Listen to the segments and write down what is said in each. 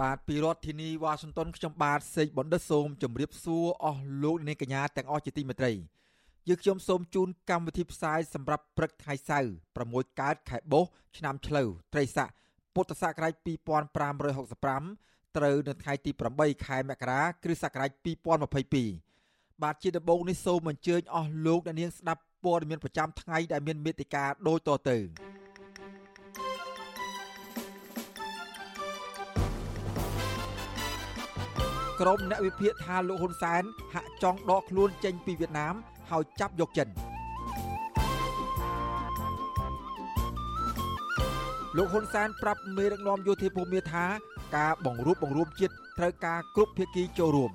បាទពីរដ្ឋធានីវ៉ាស៊ីនតោនខ្ញុំបាទសេកបណ្ឌិតសូមជម្រាបសួរអស់លោកអ្នកកញ្ញាទាំងអស់ជាទីមេត្រីយើងខ្ញុំសូមជូនកម្មវិធីផ្សាយសម្រាប់ព្រឹកថ្ងៃសៅរ៍6កើតខែបុស្សឆ្នាំឆ្លូវត្រីស័កពុទ្ធសករាជ2565ត្រូវនៅថ្ងៃទី8ខែមករាគ្រិស្តសករាជ2022បាទជាដំបូងនេះសូមអញ្ជើញអស់លោកអ្នកនាងស្ដាប់ព័ត៌មានប្រចាំថ្ងៃដែលមានមេតិការដូចតទៅ ក្រុមអ្នកវិភាគថាលោកហ៊ុនសែនហាក់ចង់ដកខ្លួនចេញពីវៀតណាមហើយចាប់យកចិនលោកហ៊ុនសែនប្រាប់មេដឹកនាំយោធាភូមិថាការបង្រួបបង្រួមជាតិត្រូវការគ្រប់ភាគីចូលរួម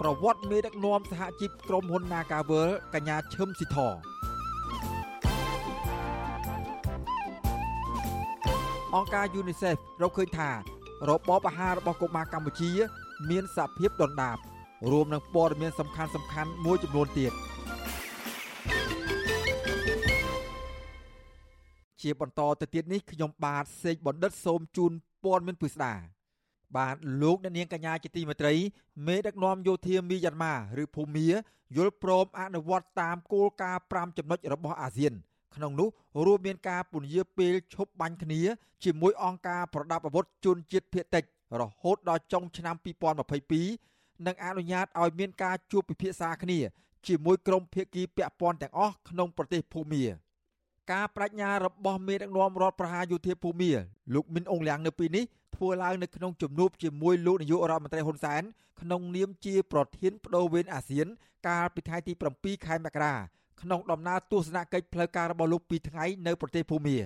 ប្រវត្តិមេដឹកនាំសហជីពក្រុមហ៊ុន Nagavel កញ្ញាឈឹមស៊ីធ អង្គការ UNICEF រកឃើញថារបបអាហាររបស់កុមារកម្ពុជា មានសភាពដុនដាបរួមនឹងព័ត៌មានសំខាន់សំខាន់មួយចំនួនទៀតជាបន្តទៅទៀតនេះខ្ញុំបាទសេកបណ្ឌិតសូមជូនព័ត៌មានពិស្ដាបាទលោកអ្នកនាងកញ្ញាជាទីមេត្រីមេដឹកនាំយោធាមីយ៉ាន់ម៉ាឬភូមាយល់ព្រមអនុវត្តតាមគោលការណ៍5ចំណុចរបស់អាស៊ាន ក្នុងនោះរួមមានការពន្យាពេលឈប់បាញ់គ្នា ជាមួយអង្គការប្រដាប់អាវុធជនជាតិភៀតតិច រហូតដល់ចុងឆ្នាំ2022និងអនុញ្ញាតឲ្យមានការជួបពិភាក្សាគ្នា ជាមួយក្រុមភាគីពាក់ព័ន្ធទាំងអស់ក្នុងប្រទេសភូមាការបញ្ញារបស់មេដឹកនាំរដ្ឋប្រហារយោធាភូមាលោកមីនអងលៀងនៅពេលនេះធ្វើឡើងនៅក្នុងជំនួបជាមួយលោកនាយករដ្ឋមន្ត្រីហ៊ុនសែនក្នុងនាមជាប្រធានបដូវវេនអាស៊ាន កាលពីថ្ងៃទី7ខែមករា ក្នុងដំណើរទស្សនកិច្ចផ្លូវការរបស់លោកពីថ្ងៃនៅប្រទេសភូមា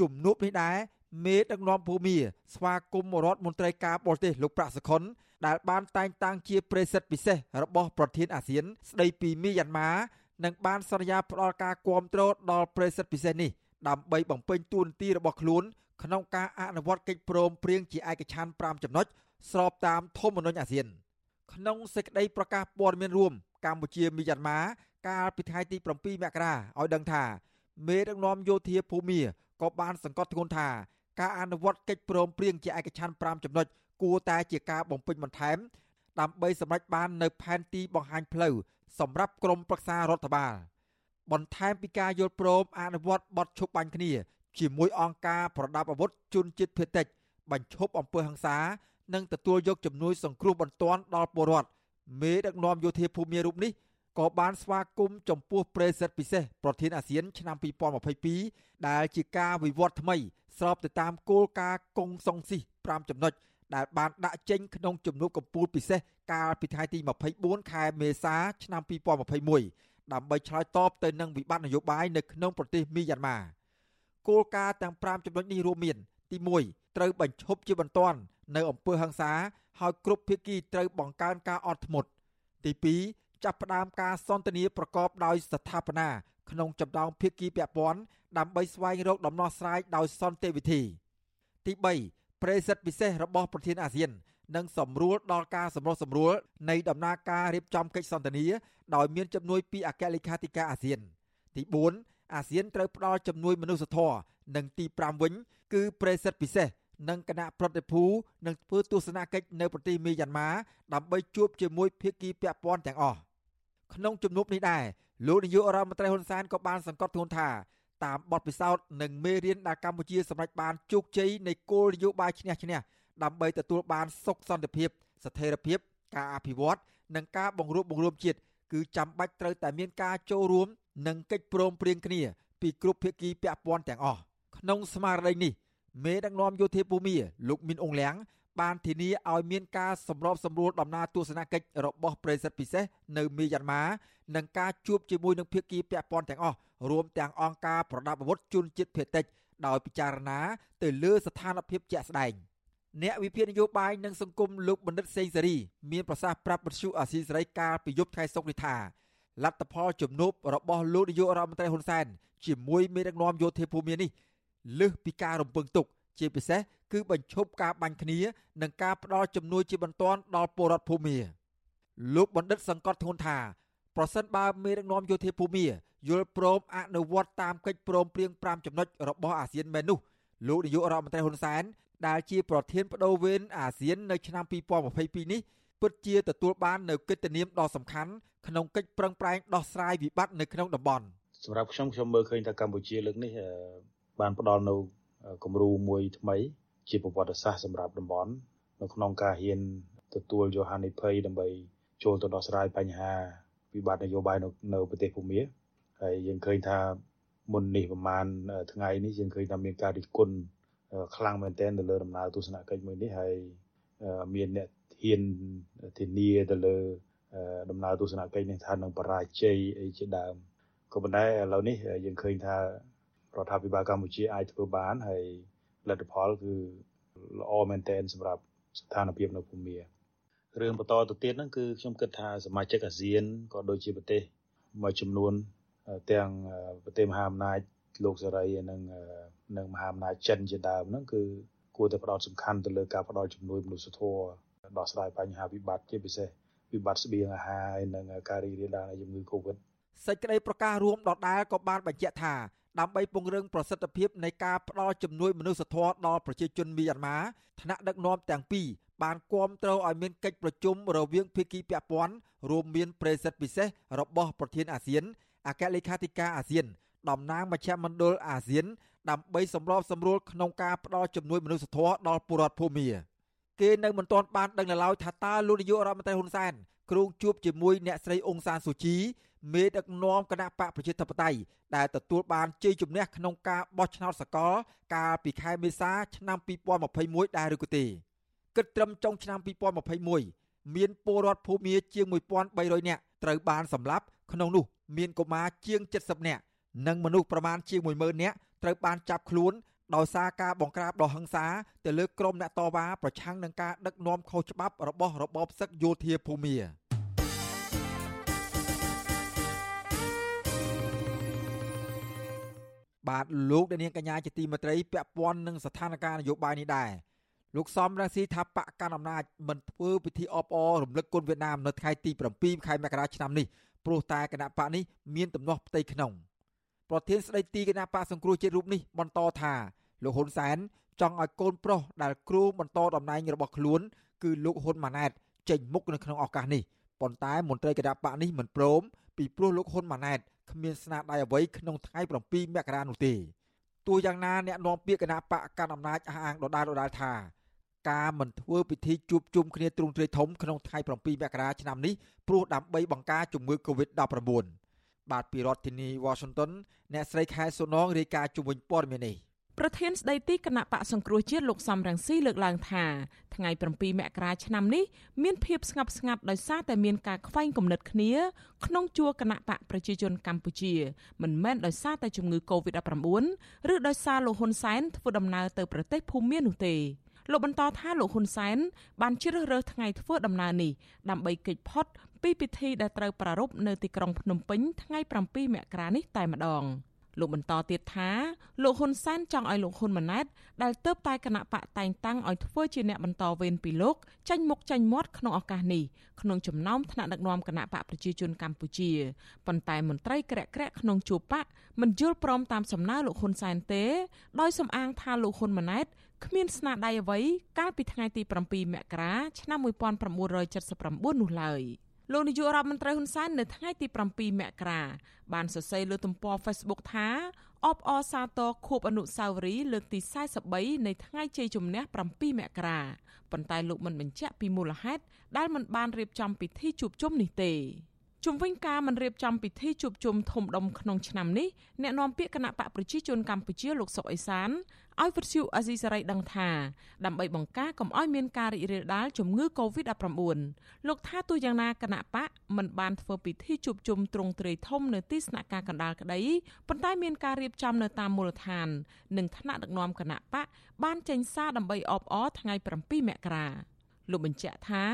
ជំនួបនេះដែរមេដឹកនាំភូមាស្វាគមន៍រដ្ឋមន្ត្រីការបរទេសលោកប្រាក់សុខុនដែលបានតែងតាំងជាប្រេសិតពិសេសរបស់ប្រធានអាស៊ាន ស្ដីពីមីយ៉ាន់ម៉ានិងបានសន្យាផ្ដល់ការគ្រប់គ្រងដល់ប្រេសិតពិសេសនេះដើម្បីបំពេញតួនាទីរបស់ខ្លួនក្នុងការអនុវត្តកិច្ចព្រមព្រៀងជាឯកច្ឆន្ទ5ចំណុចស្របតាមធម្មនុញ្ញអាស៊ាន ក្នុងសេចក្តីប្រកាសព័ត៌មានរួមកម្ពុជាមីយ៉ាន់ម៉ា កាលពីថ្ងៃទី7មករាឲ្យដឹងថាមេដឹកនាំយោធាភូមាក៏បានសង្កត់ធ្ងន់ថាការអនុវត្តកិច្ចព្រមព្រៀងជាឯកច្ឆន្ទ5ចំណុចគួរតែជាការបំពេញបន្ថែម ដើម្បីសម្រេចបាននៅផែនទីបង្ហាញផ្លូវសម្រាប់ក្រមប្រឹក្សារដ្ឋបាល បន្ថែមពីការយល់ព្រមអនុវត្តបទឈប់បាញ់គ្នា ជាមួយអង្គការប្រដាប់អាវុធជនជាតិភៀតតិចបញ្ឈប់អំពើហិង្សានិងទទួលយកជំនួយសង្គ្រោះបន្ទាន់ដល់ពលរដ្ឋមេដឹកនាំយោធាភូមិរូបនេះ ក៏បានស្វាគមន៍ចំពោះប្រេសិតពិសេសប្រធានអាស៊ានឆ្នាំ2022ដែលជាការវិវត្តថ្មី ស្របទៅតាមគោលការណ៍កុងសុងស៊ី5ចំណុចដែលបានដាក់ចេញក្នុងជំនួបកម្ពុជាពិសេសកាលពីថ្ងៃទី24ខែមេសាឆ្នាំ2021ដើម្បីឆ្លើយតបទៅនឹងវិបត្តិនយោបាយនៅក្នុងប្រទេសមីយ៉ាន់ម៉ាគោលការណ៍ទាំង5ចំណុចនេះរួមមានទី1ត្រូវបញ្ឈប់ជាបន្ទាន់នៅអំពើហិង្សាហើយគ្រប់ភាគីត្រូវបង្កើនការអត់ធ្មត់ទី2 ចាប់ផ្ដើមការសន្ទនាប្រកបដោយស្ថាបនាក្នុងចំណោមភាគីពាក់ព័ន្ធដើម្បីស្វែងរកដំណោះស្រាយដោយសន្តិវិធី ទី3ប្រេសិតពិសេសរបស់ប្រធានអាស៊ាននិងសម្រួលដល់ការសម្រុះសម្រួលនៃដំណើរការរៀបចំកិច្ចសន្ទនាដោយមានជំនួយពីអគ្គលេខាធិការអាស៊ាន ទី4អាស៊ានត្រូវផ្ដល់ជំនួយមនុស្សធម៌និងទី5វិញ គឺប្រេសិតពិសេសនិងគណៈប្រតិភូនឹងធ្វើទស្សនកិច្ចនៅប្រទេសមីយ៉ាន់ម៉ាដើម្បីជួបជាមួយភាគីពាក់ព័ន្ធទាំងអស់ ក្នុងជំនួបនេះដែរលោកនាយករដ្ឋមន្ត្រីហ៊ុនសែនក៏បានសង្កត់ធ្ងន់ថាតាមបទពិសោធន៍និងមេរៀនដែលកម្ពុជាសម្រេចបានជោគជ័យនៃគោលនយោបាយឈ្នះឈ្នះដើម្បីទទួលបានសុខសន្តិភាព ស្ថិរភាព ការអភិវឌ្ឍនិងការបង្រួបបង្រួមជាតិគឺចាំបាច់ត្រូវតែមានការចូលរួមនិងកិច្ចព្រមព្រៀងគ្នា ពីគ្រប់ភាគីពាក់ព័ន្ធទាំងអស់ក្នុងស្មារតីនេះមេដឹកនាំយោធាភូមិលោកមីនអងលៀង បានធានាឲ្យមានការសម្របសម្រួលដំណើរទស្សនកិច្ចរបស់ប្រិស័ទពិសេសនៅមីយ៉ាន់ម៉ានិងការជួបជាមួយនឹងភាគីពាក់ព័ន្ធទាំងអស់រួមទាំងអង្គការប្រដាប់អាវុធជនជាតិភៀតតិចដោយពិចារណាទៅលើស្ថានភាពជាក់ស្ដែងអ្នកវិភាគនយោបាយនិងសង្គមលោកបណ្ឌិតសេងសេរីមានប្រសាសន៍ប្រាប់បទសុអាស៊ីសេរីកាលពីយប់ថ្ងៃសុក្រនេះថាលទ្ធផលជំនួបរបស់លោកនាយករដ្ឋមន្ត្រីហ៊ុនសែនជាមួយមេដឹកនាំយោធាភូមិនេះលើសពីការរំពឹងទុក ជាពិសេសគឺបញ្ឈប់ការបាញ់គ្នានិងការផ្ដល់ជំនួយជាបន្ទាន់ដល់ពលរដ្ឋភូមិលោកបណ្ឌិតសង្កត់ធ្ងន់ថាប្រសិនបើមេដឹកនាំយោធាភូមិយល់ព្រមអនុវត្តតាមកិច្ចព្រមព្រៀង5ចំណុចរបស់អាស៊ានមែននោះលោកនាយករដ្ឋមន្ត្រីហ៊ុនសែនដែលជាប្រធានបដូវវេនអាស៊ាននៅឆ្នាំ2022នេះពិតជាទទួលបាននូវកិត្តិនាមដ៏សំខាន់ក្នុងកិច្ចប្រឹងប្រែងដោះស្រាយវិបត្តិនៅក្នុងតំបន់សម្រាប់ខ្ញុំខ្ញុំមើលឃើញថាកម្ពុជាលើកនេះបានផ្ដល់នូវ គំរូមួយថ្មី ជាប្រវត្តិសាស្ត្រសម្រាប់តំបន់នៅក្នុងការហ៊ានទទួលយកហានិភ័យដើម្បីចូលទៅដោះស្រាយបញ្ហាវិបត្តិនយោបាយនៅនៅប្រទេសភូមាហើយយើងឃើញថាមុននេះប្រហែលថ្ងៃនេះយើងឃើញថាមានការរិះគន់ខ្លាំងមែនទែនទៅលើដំណើរទស្សនកិច្ចមួយនេះហើយមានអ្នកហ៊ានធានាទៅលើដំណើរទស្សនកិច្ចនេះថានឹងបរាជ័យអីជាដើមក៏ប៉ុន្តែឥឡូវនេះយើងឃើញថា រដ្ឋាភិបាលកម្ពុជាអាចធ្វើបានហើយលទ្ធផលគឺល្អមែនទែនសម្រាប់ស្ថានភាពនៅភូមារឿងបន្តទៅទៀតហ្នឹងគឺខ្ញុំគិតថាសមាជិកអាស៊ានក៏ដូចជាប្រទេសមួយចំនួនទាំងប្រទេសមហាអំណាចលោកសេរីនិងនិងមហាអំណាចចិនជាដើមហ្នឹងគឺគួរតែផ្ដោតសំខាន់ទៅលើការផ្ដល់ជំនួយមនុស្សធម៌ដោះស្រាយបញ្ហាវិបត្តិជាពិសេសវិបត្តិស្បៀងអាហារនិងការរីករាលដាលនៃជំងឺ Covid សេចក្តីប្រកាសរួមដដែលក៏បានបញ្ជាក់ថា ដើម្បីពង្រឹងប្រសិទ្ធភាពនៃការផ្ដល់ជំនួយមនុស្សធម៌ដល់ប្រជាជនមីយ៉ាន់ម៉ាថ្នាក់ដឹកនាំទាំងពីរបានគាំទ្រឲ្យមានកិច្ចប្រជុំរវាងភាគីពាក់ព័ន្ធរួមមានប្រេសិតពិសេសរបស់ប្រធានអាស៊ានអគ្គលេខាធិការអាស៊ានតំណាងមជ្ឈមណ្ឌលអាស៊ាន ដើម្បីសម្របសម្រួលក្នុងការផ្ដល់ជំនួយមនុស្សធម៌ដល់ពលរដ្ឋភូមាគេនៅមិនទាន់បានដឹងនៅឡើយថាតើលោកនាយករដ្ឋមន្ត្រីហ៊ុនសែនគ្រងជួបជាមួយអ្នកស្រីអ៊ុងសានស៊ូជី មេដឹកនាំគណៈបកប្រជាធិបតេយ្យដែលទទួលបានជ័យជំនះក្នុងការបោះឆ្នោតសកល កាលពីខែមេសាឆ្នាំ2021ដែរឬក៏ទេគិតត្រឹមចុងឆ្នាំ2021មានពលរដ្ឋភូមាជាង1300នាក់ត្រូវបានសម្លាប់ក្នុងនោះ មានកុមារជាង70នាក់និងមនុស្សប្រមាណជាង10000នាក់ត្រូវបានចាប់ខ្លួនដោយសារការបង្ក្រាបដ៏ហិង្សាទៅលើក្រុមអ្នកតវ៉ាប្រឆាំងនឹងការដឹកនាំខុសច្បាប់របស់របបសឹកយោធាភូមា បាទលោកនាងកញ្ញាជាទីមេត្រីពាក់ព័ន្ធនឹងស្ថានភាពនយោបាយនេះដែរលោកសំរងស៊ីថាបកកណ្ដាលអំណាចមិនធ្វើពិធីអបអររំលឹកគុណវៀតណាមនៅថ្ងៃទី7ខែមករាឆ្នាំនេះព្រោះតែគណៈបកនេះមានទំនាស់ផ្ទៃក្នុងប្រធានស្ដីទីគណៈបកសង្គ្រោះជាតិរូបនេះបន្តថាលោកហ៊ុនសែនចង់ឲ្យកូនប្រុសដែលគ្រូបន្តតំណែងរបស់ខ្លួន គឺលោកហ៊ុនម៉ាណែតចេញមុខនៅក្នុងឱកាសនេះប៉ុន្តែមន្ត្រីគណៈបកនេះមិនព្រមពីព្រោះលោកហ៊ុនម៉ាណែត គ្មានស្នាដៃអ្វីក្នុងថ្ងៃ7មករានោះទេទោះយ៉ាងណាអ្នកនាំពាក្យគណៈបកកណ្ដាលអំណាចអះអាងដដែលដដែលថាការមិនធ្វើពិធីជួបជុំគ្នាទ្រង់ទ្រាយធំក្នុងថ្ងៃ7មករាឆ្នាំនេះព្រោះដើម្បីបង្ការជំងឺ Covid-19 បាទពីរដ្ឋធានី Washington អ្នកស្រីខែសុនងរាយការណ៍ជុំវិញព័ត៌មាននេះ ប្រធានស្ដីទីគណៈបកសង្គ្រោះជាតិលោកសំរងស៊ីលើកឡើងថាថ្ងៃ7មករាឆ្នាំនេះមានភាពស្ងប់ស្ងាត់ដោយសារតែមានការខ្វែងគំនិតគ្នា ក្នុងជួរគណៈបកប្រជាជនកម្ពុជា មិនមែនដោយសារតែជំងឺ Covid-19 ឬដោយសារលោកហ៊ុនសែនធ្វើដំណើរទៅប្រទេសភូមានោះទេលោកបន្តថាលោកហ៊ុនសែនបានជ្រើសរើសថ្ងៃធ្វើដំណើរនេះដើម្បីគេចផុតពីពិធីដែលត្រូវប្រារព្ធនៅទីក្រុងភ្នំពេញថ្ងៃ7មករានេះតែម្ដង លោកបន្តទៀតថាលោកហ៊ុនសែនចង់ឲ្យលោកហ៊ុនម៉ាណែតដែលទៅតែគណៈបកតែងតាំងឲ្យធ្វើជាអ្នកបន្តវេនពីលោកចាញ់មុខចាញ់មាត់ក្នុងឱកាសនេះក្នុងចំណោមថ្នាក់ដឹកនាំគណៈបកប្រជាជនកម្ពុជាប៉ុន្តែមន្ត្រីក្រាក់ក្រាក់ក្នុងជួរបកមិនយល់ព្រមតាមសំណើលោកហ៊ុនសែនទេ ដោយសំអាងថាលោកហ៊ុនម៉ាណែតគ្មានស្នាដៃអ្វីកាលពីថ្ងៃទី7មករាឆ្នាំ1979នោះឡើយ លោកនាយករដ្ឋមន្ត្រីហ៊ុនសែននៅថ្ងៃទី7មករាបានសរសេរលើទំព័រ Facebook ថាអបអរសាទរខួបអនុស្សាវរីយ៍លើកទី43នៃថ្ងៃជ័យជំនះ7មករាប៉ុន្តែលោកមិនបញ្ជាក់ពីមូលហេតុដែលមិនបានរៀបចំពិធីជួបជុំនេះទេ ជុំវិញការមិនរៀបចំពិធីជួបជុំធំដុំក្នុងឆ្នាំនេះអ្នកនាំពាក្យគណៈបកប្រជាជនកម្ពុជាលោកសុកអេសានឲ្យវិទ្យុអាស៊ីសេរីដឹងថាដើម្បីបង្ការកុំឲ្យមានការរីករាលដាលជំងឺ Covid-19 លោកថាទោះយ៉ាងណាគណៈបកមិនបានធ្វើពិធីជួបជុំទ្រង់ទ្រាយធំនៅទីស្នាក់ការកណ្ដាលក្តីប៉ុន្តែមានការរៀបចំនៅតាមមូលដ្ឋាន និងថ្នាក់ដឹកនាំគណៈបកបានចេញសារដើម្បីអបអរថ្ងៃ7មករាលោកបញ្ជាក់ថា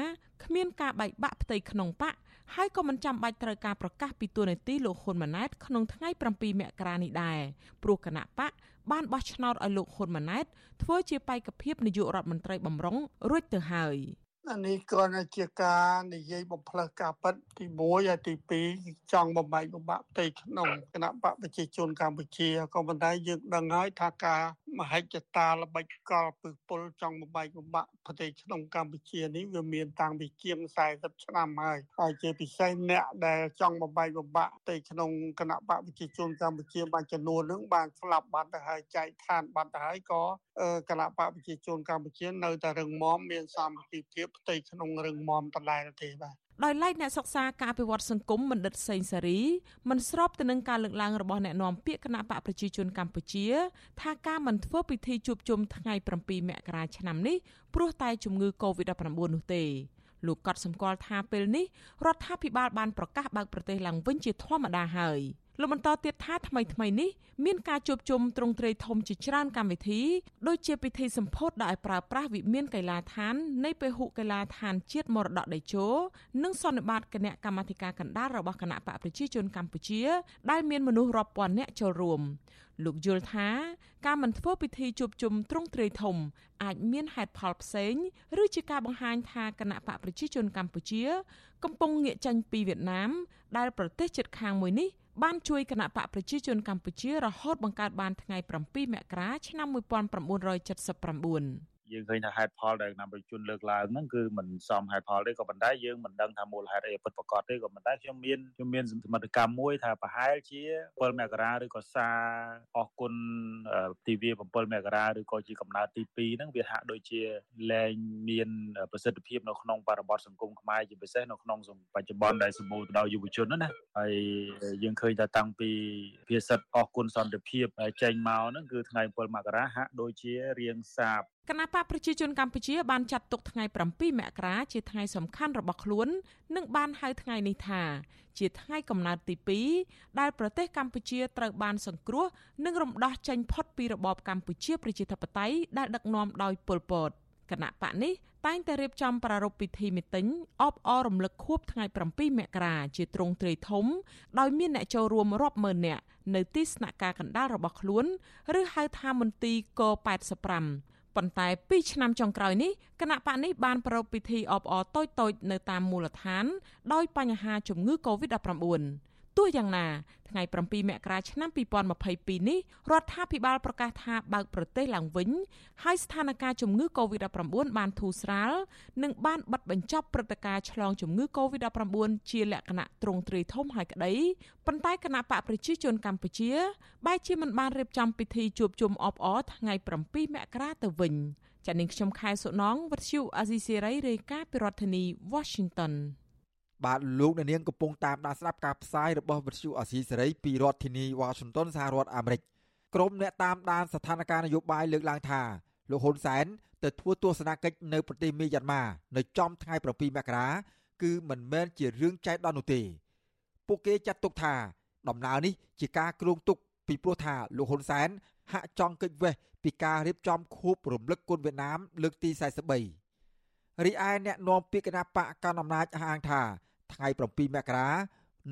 គ្មានការបែកបាក់ផ្ទៃក្នុងបក ហើយក៏មិនចាំបាច់ត្រូវការប្រកាសពីទួលនីតិលោកហ៊ុនម៉ាណែតក្នុងថ្ងៃ7មករានេះដែរព្រោះគណៈបកបានបោះឆ្នោតឲ្យលោកហ៊ុនម៉ាណែតធ្វើជាបេក្ខភាពនាយករដ្ឋមន្ត្រីបំរុងរួចទៅហើយអា នេះគ្រាន់តែជាការនិយាយបំផ្លើសការពិតទី1ហើយទី2ចង់បំបែកបំបាក់ផ្ទៃក្នុងគណៈបកប្រជាជនកម្ពុជាក៏ប៉ុន្តែយើងដឹងហើយថាការមហិច្ឆតាល្បិចកលពឹសពលចង់បំបែកបំបាក់ប្រទេសក្នុងកម្ពុជានេះវាមានតាំងពីជាង40ឆ្នាំហើយហើយជាពិសេសអ្នកដែលចង់បំបែកបំបាក់ប្រទេសក្នុងគណៈបកប្រជាជនកម្ពុជាបានចំនួននឹងបានស្លាប់បាត់ទៅហើយចែកឋានបាត់ទៅហើយក៏គណៈបកប្រជាជនកម្ពុជានៅតែរឹងមាំមានសាមគ្គីភាពផ្ទៃក្នុងរឹងមាំដដែលទេបាទដោយឡែកអ្នកសិក្សាការអភិវឌ្ឍសង្គមបណ្ឌិតសេងសេរីមិនស្របទៅនឹងការលើកឡើងរបស់អ្នកនាំពាក្យគណៈបកប្រជាជនកម្ពុជា ថាការមិនធ្វើពិធីជួបជុំថ្ងៃ7មករាឆ្នាំនេះព្រោះតែជំងឺ Covid-19 នោះទេលោកកត់សម្គាល់ថាពេលនេះរដ្ឋាភិបាលបានប្រកាសបើកប្រទេសឡើងវិញជាធម្មតាហើយ។ លោកបន្តទៀតថាថ្មីថ្មីនេះមានការជួបជុំទ្រង់ទ្រាយធំជាច្រើនកម្មវិធីដូចជាពិធីសម្ពោធដោយប្រើប្រាស់វិមានកីឡាដ្ឋាននៃពហុកីឡាដ្ឋានជាតិមរតកតេជោនិងសន្និបាតគណៈកម្មាធិការកណ្ដាលរបស់គណៈបកប្រជាជនកម្ពុជា ដែលមានមនុស្សរាប់ពាន់នាក់ចូលរួមលោកយល់ថាការមិនធ្វើពិធីជួបជុំទ្រង់ទ្រាយធំ អាចមានហេតុផលផ្សេងឬជាការបង្ហាញថាគណៈបកប្រជាជនកម្ពុជា កំពុងងាកចេញពីវៀតណាមដែលប្រទេសជិតខាងមួយនេះ បានជួយគណៈបកប្រជាជនកម្ពុជារហូតបង្កើតបានថ្ងៃ7មករាឆ្នាំ1979 យើងឃើញថាហេតុផលដែលគណៈប្រជាជនលើកឡើងហ្នឹងគឺមិនសមហេតុផលទេក៏ប៉ុន្តែយើងមិនដឹងថាមូលហេតុអីពិតប្រាកដទេក៏ប៉ុន្តែខ្ញុំមានខ្ញុំមានសមត្ថកម្មមួយថាប្រហែលជា7មករាឬក៏សារអស់គុណទិវា7មករាឬក៏ជាកំណើតទី2ហ្នឹងវាហាក់ដូចជាលែងមានប្រសិទ្ធភាពនៅក្នុងបរិបទសង្គមខ្មែរជាពិសេសនៅក្នុងបច្ចុប្បន្នដែលសម្បូរទៅដោយយុវជនណាហើយយើងឃើញថាតាំងពីភាសិតអស់គុណសន្តិភាពចេញមកហ្នឹងគឺថ្ងៃ7មករាហាក់ដូចជារៀងសាប គណៈបកប្រជាជនកម្ពុជាបានចាត់ទុកថ្ងៃ7មករាជាថ្ងៃសំខាន់របស់ខ្លួន និងបានហៅថ្ងៃនេះថា ជាថ្ងៃកំណើតទី2ដែលប្រទេសកម្ពុជាត្រូវបានសង្គ្រោះនិងរំដោះចេញផុតពីរបបកម្ពុជាប្រជាធិបតេយ្យដែលដឹកនាំដោយប៉ុលពតគណៈបកនេះតែងតែរៀបចំប្រារព្ធពិធីមីតិញអបអររំលឹកខួបថ្ងៃ7មករាជាទ្រង់ទ្រាយធំដោយមានអ្នកចូលរួមរាប់ម៉ឺននាក់នៅទីស្នាក់ការកណ្ដាលរបស់ខ្លួន ឬហៅថាមន្ទីរក85 ប៉ុន្តែ2ឆ្នាំចុងក្រោយនេះគណៈបកនេះបានប្រារព្ធពិធីអបអរតូចៗនៅតាមមូលដ្ឋានដោយបញ្ហាជំងឺ Covid-19 ទោះយ៉ាងណាថ្ងៃ7មករាឆ្នាំ2022នេះរដ្ឋាភិបាលប្រកាសថាបើកប្រទេសឡើងវិញហើយស្ថានភាពជំងឺ Covid-19 បានធូរស្រាលនិងបានបិទបញ្ចប់ព្រឹត្តិការណ៍ឆ្លងជំងឺ Covid-19 ជាលក្ខណៈទ្រង់ទ្រាយធំហើយក្តីប៉ុន្តែគណៈបកប្រជាជនកម្ពុជាបែរជាមិនបានរៀបចំពិធីជួបជុំអបអរថ្ងៃ7មករាទៅវិញចានាងខ្ញុំខែសុណងវັດឈូអាស៊ីសេរីរាយការណ៍ពីរដ្ឋធានី Washington បាទលោកអ្នកនាងកំពុងតាមដានស្ដាប់ការផ្សាយរបស់វិទ្យុអាស៊ីសេរីពីរដ្ឋធានីវ៉ាស៊ីនតោនសហរដ្ឋអាមេរិកក្រុមអ្នកតាមដានស្ថានភាពនយោបាយលើកឡើងថាលោកហ៊ុនសែនទៅធ្វើទស្សនកិច្ចនៅប្រទេសមីយ៉ាន់ម៉ានៅចំថ្ងៃ7មករាគឺមិនមែនជារឿងចៃដន្យនោះទេពួកគេចាត់ទុកថា ដំណើរនេះជាការគ្រោងទុកពីព្រោះថាលោកហ៊ុនសែនហាក់ចង់គេចវេះពីការរៀបចំខួបរំលឹកគុណវៀតណាមលើកទី43រីឯអ្នកនាំពាក្យគណៈបកកណ្ដាលអំណាចអះអាងថា ថ្ងៃ7មករា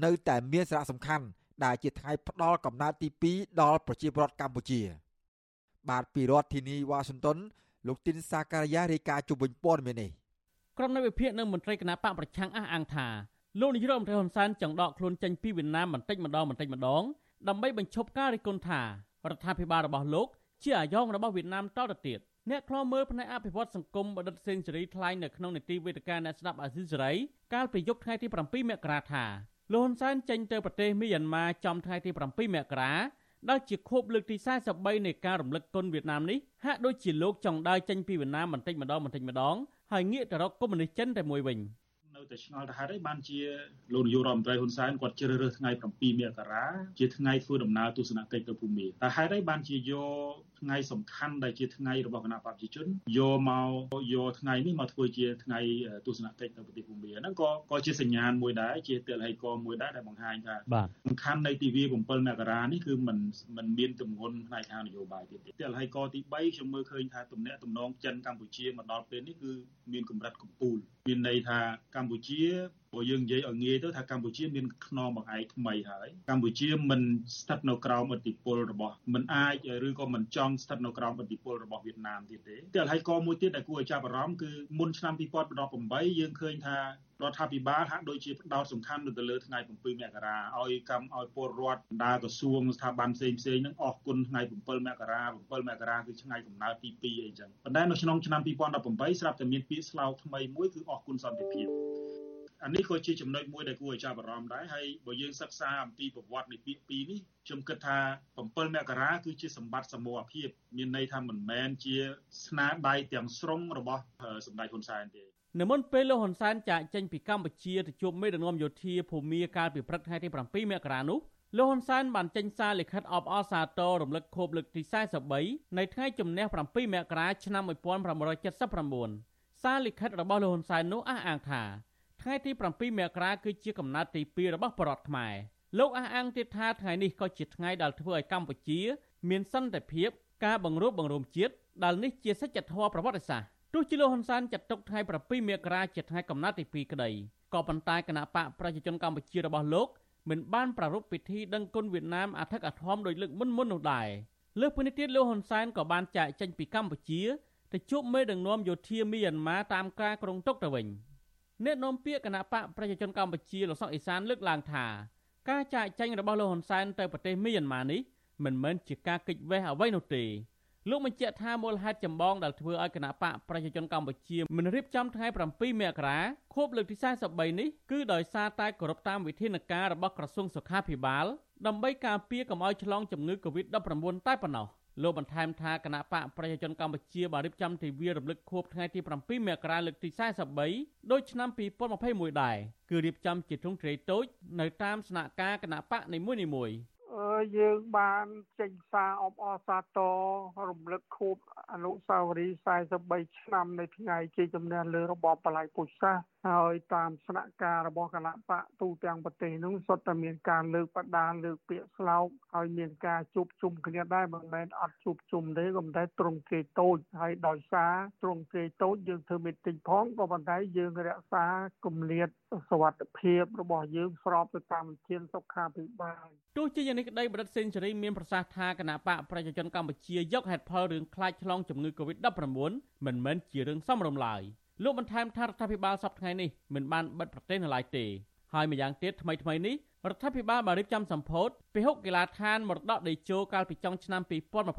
នៅតែមានសារៈសំខាន់ដែលជាថ្ងៃផ្ដល់កំណើតទី2ដល់ប្រជាពលរដ្ឋកម្ពុជា បាទពីរដ្ឋធានីវ៉ាស៊ីនតោនលោកទីនសាការីយ៉ារាយការណ៍ជុំវិញព័ត៌មាននេះក្រុមនៃវិភាគនិងមន្ត្រីគណៈបកប្រឆាំងអះអាងថាលោកនាយរដ្ឋមន្ត្រីហ៊ុនសែនចង់ដកខ្លួនចេញពីវៀតណាមបន្តិចម្ដងបន្តិចម្ដងដើម្បីបញ្ឈប់ការរិះគន់ថារដ្ឋាភិបាលរបស់លោកជាអាយ៉ងរបស់វៀតណាមតទៅទៀត អ្នកខ្លោមើលផ្នែកអភិវឌ្ឍសង្គមបដិទ្ធសេនស៊ូរីថ្លែងនៅក្នុងនីតិវេទិកាអ្នកស្ដាប់អាស៊ីសេរីកាលពីយប់ថ្ងៃទី7មករាថាលោកហ៊ុនសែនចេញទៅប្រទេសមីយ៉ាន់ម៉ាចំថ្ងៃទី7មករាដែលជាខួបលើកទី43នៃការរំលឹកគុណវៀតណាមនេះហាក់ដូចជាលោកចង់ដើរចេញពីវៀតណាមបន្តិចម្ដងបន្តិចម្ដងហើយងាកទៅរកកុម្មុយនីសចិនតែមួយវិញ ន នៅតែឆ្ងល់ទៅហេតុអីបានជាលោកនាយករដ្ឋមន្ត្រីហ៊ុនសែនគាត់ជ្រើសរើសថ្ងៃ7មករាជាថ្ងៃធ្វើដំណើរទស្សនកិច្ចទៅភូមាតែហេតុអីបានជាយកថ្ងៃសំខាន់ដែលជាថ្ងៃរបស់គណៈបព្វជិជនយកមកយកថ្ងៃនេះមកធ្វើជាថ្ងៃទស្សនកិច្ចទៅប្រទេសភូមាហ្នឹងក៏ក៏ជាសញ្ញាណមួយដែរជាទិលហេកមួយដែរដែលបង្ហាញថាសំខាន់នៃទិវា7មករានេះគឺมันมันមានទម្ងន់ផ្នែកខាងនយោបាយទៀតទិលហេកទី3ខ្ញុំមើលឃើញថាទំនាក់ទំនងចិនកម្ពុជាមកដល់ពេលនេះគឺមានកម្រិតកំពូលមានន័យថាកម្ bom dia ពុជាបើយើងនិយាយឲ្យងាយទៅថាកម្ពុជាមានខ្នងបង្អែកថ្មីហើយកម្ពុជាមិនស្ថិតនៅក្រោមឥទ្ធិពលរបស់មិនអាចឬក៏មិនចង់ស្ថិតនៅក្រោមឥទ្ធិពលរបស់វៀតណាមទៀតទេតែហើយក៏មួយទៀតដែលគួរឲ្យចាប់អារម្មណ៍គឺមុនឆ្នាំ2018យើងឃើញថារដ្ឋាភិបាលហាក់ដូចជាផ្ដោតសំខាន់ទៅលើថ្ងៃ7មករាឲ្យកម្មឲ្យពលរដ្ឋបណ្ដាក្រសួងស្ថាប័នផ្សេងផ្សេងនឹងអរគុណថ្ងៃ7មករា7មករាគឺថ្ងៃកំណើតទី2អីចឹងប៉ុន្តែនៅក្នុងឆ្នាំ2018ស្រាប់តែមានពាក្យស្លោកថ្មីមួយគឺអរគុណសន្តិភាព អានេះក៏ជាចំណុចមួយដែលគួរឲ្យចាប់អារម្មណ៍ដែរហើយបើយើងសិក្សាអំពីប្រវត្តិនៃពាក្យពីរនេះខ្ញុំគិតថា7មករាគឺជាសម្បត្តិសមូហភាពមានន័យថាមិនមែនជាស្នាដៃទាំងស្រុងរបស់សម្ដេចហ៊ុនសែនទេនៅមុនពេលលោកហ៊ុនសែនចាកចេញពីកម្ពុជាទៅជួបមេដឹកនាំយោធាភូមាកាលពីព្រឹកថ្ងៃទី7មករានោះលោកហ៊ុនសែនបានចេញសារលិខិតអបអរសាទររំលឹកខួបលើកទី43នៃថ្ងៃជំនះ7មករាឆ្នាំ1979សារលិខិតរបស់លោកហ៊ុនសែននោះអះអាងថា ថ្ងៃទី7មករាគឺជាកំណើតទី2របស់ប្រដ្ឋខ្មែរលោកអះអាងទៀតថាថ្ងៃនេះក៏ជាថ្ងៃដែលធ្វើឲ្យកម្ពុជា មានសន្តិភាពការបង្រួបបង្រួមជាតិដែលនេះជាសច្ចធម៌ប្រវត្តិសាស្ត្រទោះជាលោកហ៊ុនសែនចាត់ទុកថ្ងៃ7មករាជាថ្ងៃកំណើតទី2ក្តីក៏ប៉ុន្តែគណៈបកប្រជាជនកម្ពុជារបស់លោកមិនបានប្រារព្ធពិធីដឹងគុណវៀតណាមអធិកអធមដោយលើកមុនមុននោះដែរលើសពីនេះទៀតលោកហ៊ុនសែនក៏បានចាកចេញពីកម្ពុជាទៅជួបមេដឹកនាំយោធាមីយ៉ាន់ម៉ាតាមការក្រុងតុកទៅវិញ អ្នកនាំពាក្យគណៈបកប្រជាជនកម្ពុជាលោកសុកអេសានលើកឡើងថាការចាកចេញរបស់លោកហ៊ុនសែនទៅប្រទេសមីយ៉ាន់ម៉ានេះមិនមែនជាការគេចវេះអ្វីនោះទេលោកបញ្ជាក់ថាមូលហេតុចម្បងដែលធ្វើឲ្យគណៈបកប្រជាជនកម្ពុជាមិនរៀបចំថ្ងៃ7មករាខួបលើកទី43នេះគឺដោយសារតែគោរពតាមវិធានការរបស់ក្រសួងសុខាភិបាលដើម្បីការពារកុំឲ្យឆ្លងជំងឺ Covid-19 តែប៉ុណ្ណោះ លោកបន្ថែមថាគណៈបកប្រជាជនកម្ពុជាបានរៀបចំទិវារំលឹកខួបថ្ងៃទី7មករាលើកទី43ដូចឆ្នាំ2021ដែរគឺរៀបចំជាទ្រង់ទ្រាយតូចនៅតាមស្នាក់ការគណៈបកនីមួយៗយើងបានចេញសារអបអរសាទររំលឹកខួបអនុស្សាវរីយ៍43ឆ្នាំនៃថ្ងៃជ័យជំនះលើរបបបល្ល័ង្កពុជសាសន៍ហើយតាមស្នាក់ការរបស់គណៈបកទូទាំងប្រទេសនោះសុទ្ធតែមានការលើកបដាលើកពាក្យស្លោកហើយមានការជួបជុំគ្នាដែរមិនមែនអត់ជួបជុំទេក៏ប៉ុន្តែត្រង់គេតូចហើយដោយសារត្រង់គេតូចយើងធ្វើមីតិចផងក៏ប៉ុន្តែយើងរក្សាគម្លាតសวัสดิភាពរបស់យើងស្របទៅតាមវិធានសុខាភិបាលទោះជាយ៉ាងនេះក្តីបដិសេនសេរីមានប្រសាសន៍ថាគណៈបកប្រជាជនកម្ពុជាយកហេតុផលរឿងខ្លាចឆ្លងជំងឺ Covid-19 មិនមែនជារឿងសមរម្យឡើយ លោកបន្ថែមថារដ្ឋាភិបាលសប្តាហ៍ថ្ងៃនេះមិនបានបិទប្រទេសនៅឡើយទេហើយម្យ៉ាងទៀតថ្មីថ្មីនេះរដ្ឋាភិបាលបានរៀបចំសម្ពោធពិហុកកីឡាដ្ឋានមរតកដីជោកាលពីចុងឆ្នាំ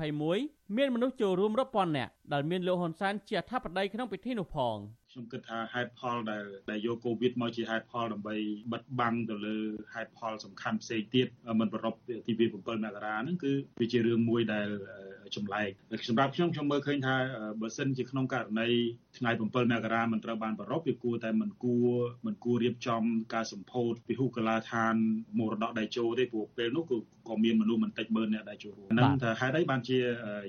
2021មានមនុស្សចូលរួមរាប់ពាន់នាក់ដែលមានលោកហ៊ុនសែនជាអធិបតីក្នុងពិធីនោះផង ខ្ញុំគិតថាហេតុផលដែលដែលយកកូវីដមកជាហេតុផលដើម្បីបិទបាំងទៅលើហេតុផលសំខាន់ផ្សេងទៀតមិនប្ររពទីវា7មករាហ្នឹងគឺវាជារឿងមួយដែលចម្លែកសម្រាប់ខ្ញុំខ្ញុំមើលឃើញថាបើសិនជាក្នុងករណីថ្ងៃ7មករាមិនត្រូវបានប្ររពវាគួរតែមិនគួរមិនគួររៀបចំការសម្ពោធពិហុកលាឋានមរតកដៃជោទេព្រោះពេលនោះគឺក៏មានមនុស្សមិនតិចម៉ឺនអ្នកដែលចូលរួមហ្នឹងថាហេតុអីបានជា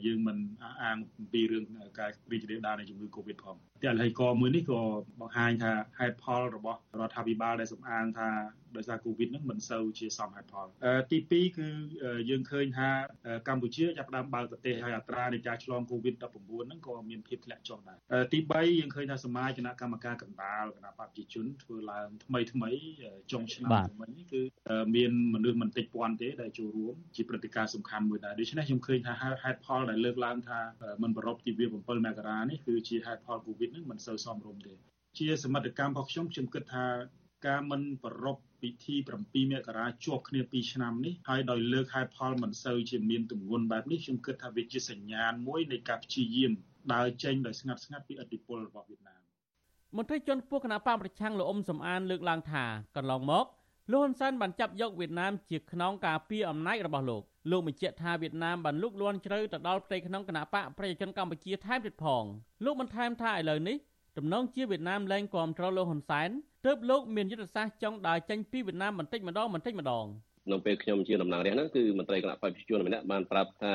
យើងមិនអាងអំពីរឿងការរីករាលដាលនៃជំងឺ Covid ផងតែឥឡូវក៏មួយនេះក៏បង្ហាញថាហេតុផលរបស់រដ្ឋាភិបាលដែលសំអាងថា ដោយសារ Covid ហ្នឹងមិនសូវជាសមហេតុផលទី2គឺយើងឃើញថាកម្ពុជាចាប់ផ្ដើមបើកប្រទេសហើយអត្រានៃការឆ្លង Covid 19ហ្នឹងក៏មានភាពធ្លាក់ចុះដែរទី3យើងឃើញថាសមាជគណៈកម្មការកណ្ដាលគណៈបព្វជិជនធ្វើឡើងថ្មីថ្មីចុងឆ្នាំមិញនេះគឺមានមនុស្សមិនតិចពាន់ទេដែលចូលរួមជាព្រឹត្តិការណ៍សំខាន់មួយដែរដូច្នេះខ្ញុំឃើញថាហេតុផលដែលលើកឡើងថាមិនប្ររពទិវា7មករានេះគឺជាហេតុផល Covid ហ្នឹងមិនសូវសមរម្យទេជាសមិទ្ធកម្មរបស់ខ្ញុំខ្ញុំគិតថាការមិនប្ររព ពិធី7មករាជាប់គ្នា2ឆ្នាំនេះហើយដោយលើកហេតុផលមិនសូវជាមានទម្ងន់បែបនេះខ្ញុំគិតថាវាជាសញ្ញាណមួយនៃការព្យាយាមដើរចេញដោយស្ងាត់ស្ងាត់ពីឥទ្ធិពលរបស់វៀតណាមមន្ត្រីជាន់ខ្ពស់គណៈបកប្រឆាំងលោកអ៊ុំសំអានលើកឡើងថាកន្លងមកលោកហ៊ុនសែនបានចាប់យកវៀតណាមជាខ្នងការពារអំណាចរបស់លោកលោកបញ្ជាក់ថាវៀតណាមបានលូកលាន់ជ្រៅទៅដល់ផ្ទៃក្នុងគណៈបកប្រជាជនកម្ពុជាថែមទៀតផងលោកបន្ថែមថាឥឡូវនេះទំនងជាវៀតណាមលែងគាំទ្រលោកហ៊ុនសែន ទើបលោកមានយុទ្ធសាស្ត្រចង់ដើរចេញពីវៀតណាមបន្តិចម្ដងបន្តិចម្ដងក្នុងពេលខ្ញុំជាតំណាងរាស្ត្រហ្នឹងគឺមន្ត្រីគណៈបព្វជិជនម្នាក់បានប្រាប់ថា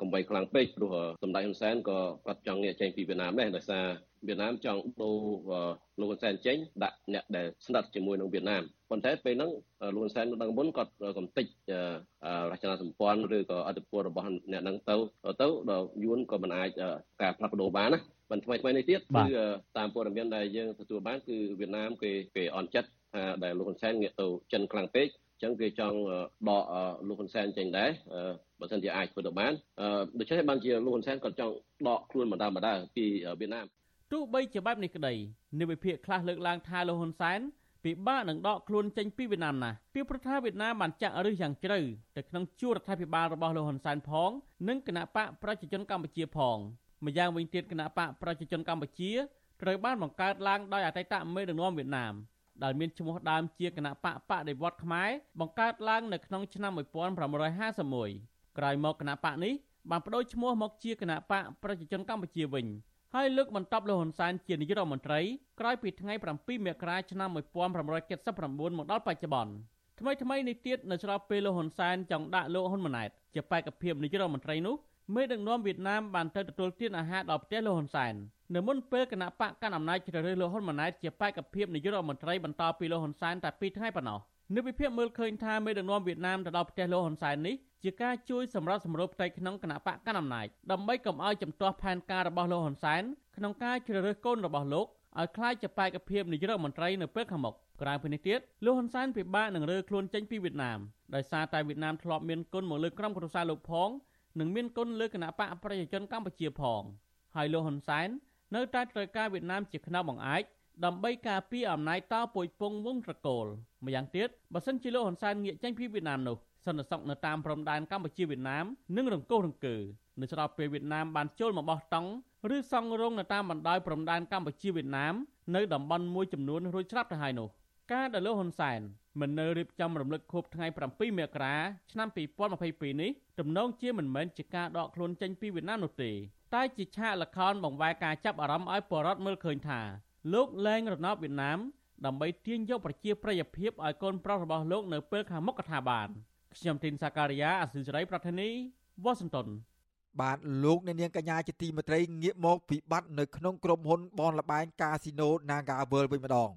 កុំបីខ្លាំងពេកព្រោះសម្ដេចហ៊ុនសែនក៏គាត់ចង់ងាកចេញពីវៀតណាមដែរដោយសារវៀតណាមចង់ដូរលោកហ៊ុនសែនចេញដាក់អ្នកដែលស្និទ្ធជាមួយនឹងវៀតណាមប៉ុន្តែពេលហ្នឹងលោកហ៊ុនសែននៅដឹងមុនគាត់កំតិចរចនាសម្ព័ន្ធឬក៏អធិបុលរបស់អ្នកហ្នឹងទៅទៅដល់យួនក៏មិនអាចការផ្លាស់ប្ដូរបានណា បន្ថ្មីថ្មីនេះទៀតគឺតាមព័ត៌មានដែលយើងទទួលបានគឺវៀតណាមគេគេអន់ចិត្តថាដែលលោកហ៊ុនសែនងាកទៅចិនខ្លាំងពេកចឹងគេចង់ដកលោកហ៊ុនសែនចេញដែរបើមិនជាអាចធ្វើទៅបានដូច្នេះបានជាលោកហ៊ុនសែនក៏ចង់ដកខ្លួនម្ដងម្ដងពីវៀតណាមទោះបីជាបែបនេះក្តីនិវិភាកខ្លះលើកឡើងថាលោកហ៊ុនសែនពិបាកនឹងដកខ្លួនចេញពីវៀតណាមណាស់ពីប្រថាវៀតណាមបានចាក់ឫសយ៉ាងជ្រៅទៅក្នុងជួររដ្ឋាភិបាលរបស់លោកហ៊ុនសែនផង និងគណៈបកប្រជាជនកម្ពុជាផង ម្យ៉ាងវិញទៀតគណៈបកប្រជាជនកម្ពុជាត្រូវបានបង្កើតឡើងដោយអតីតមេដឹកនាំវៀតណាមដែលមានឈ្មោះដើមជាគណៈបកបដិវត្តខ្មែរបង្កើតឡើងនៅក្នុងឆ្នាំ1951ក្រោយមកគណៈបកនេះបានបដូរឈ្មោះមកជាគណៈបកប្រជាជនកម្ពុជាវិញហើយលើកបន្ទាប់លោកហ៊ុនសែនជានាយករដ្ឋមន្ត្រីក្រោយពីថ្ងៃ7មករាឆ្នាំ1979មកដល់បច្ចុប្បន្នថ្មីថ្មីនេះទៀតនៅស្របពេលលោកហ៊ុនសែនចង់ដាក់លោកហ៊ុនម៉ាណែតជាបេក្ខភាពនាយករដ្ឋមន្ត្រីនោះ មេដឹកនាំវៀតណាមបានទៅទទួលទានអាហារដល់ផ្ទះលោកហ៊ុនសែននៅមុនពេលគណៈបកកណ្ដាលអំណាចជ្រើសរើសលោកហ៊ុនម៉ាណែតជាបេក្ខភាពនាយករដ្ឋមន្ត្រីបន្តពីលោកហ៊ុនសែនតែ2ថ្ងៃប៉ុណ្ណោះនៅវិភាគមើលឃើញថាមេដឹកនាំវៀតណាមទៅដល់ផ្ទះលោកហ៊ុនសែននេះជាការជួយសម្រាប់សម្រួលផ្ទៃក្នុងគណៈបកកណ្ដាលអំណាចដើម្បីកុំឲ្យចំទាស់ផែនការរបស់លោកហ៊ុនសែនក្នុងការជ្រើសរើសកូនរបស់លោកឲ្យក្លាយជាបេក្ខភាពនាយករដ្ឋមន្ត្រីនៅពេលខាងមុខក្រៅពីនេះទៀតលោកហ៊ុនសែនពិបាកនឹងរើខ្លួនចេញពីវៀតណាមដោយសារតែវៀតណាមធ្លាប់មានគុណមកលើក្រុមគ្រួសារលោកផង និងមានគុណលើគណៈបកប្រជាជនកម្ពុជាផងហើយលោកហ៊ុនសែននៅតែត្រូវការវៀតណាមជាខ្នងបង្អែកដើម្បីការពារអំណាចតពុយពងវងត្រកូលម្យ៉ាងទៀតបើសិនជាលោកហ៊ុនសែនងាកចេញពីវៀតណាមនោះសន្តិសុខនៅតាមព្រំដែនកម្ពុជាវៀតណាមនឹងរង្គោះរង្គើនៅស្របពេលវៀតណាមបានចូលមកបោះតង់ឬសង់រោងនៅតាមបណ្ដោយព្រំដែនកម្ពុជាវៀតណាមនៅតំបន់មួយចំនួនរួចស្រាប់ទៅហើយនោះការដែលលោកហ៊ុនសែន មិននៅរៀបចំរំលឹកខួបថ្ងៃ7មករាឆ្នាំ2022នេះទំនងជាមិនមែនជាការដកខ្លួនចេញពីវៀតណាមនោះទេតែជាឆាកល្ខោនបង្វែរការចាប់អារម្មណ៍ឲ្យបរដ្ឋមើលឃើញថាលោកលែងរណបវៀតណាមដើម្បីទាញយកប្រជាប្រិយភាពឲ្យកូនប្រុសរបស់លោកនៅពេលខាងមុខកថាបានខ្ញុំទីនសាការីយ៉ាអសិលសេរីប្រធានីវ៉ាស៊ីនតោនបាទលោកអ្នកនាងកញ្ញាជាទីមេត្រីងាកមកពិបត្តិនៅក្នុងក្រុមហ៊ុនបនលបែងកាស៊ីណូ Naga World វិញម្ដង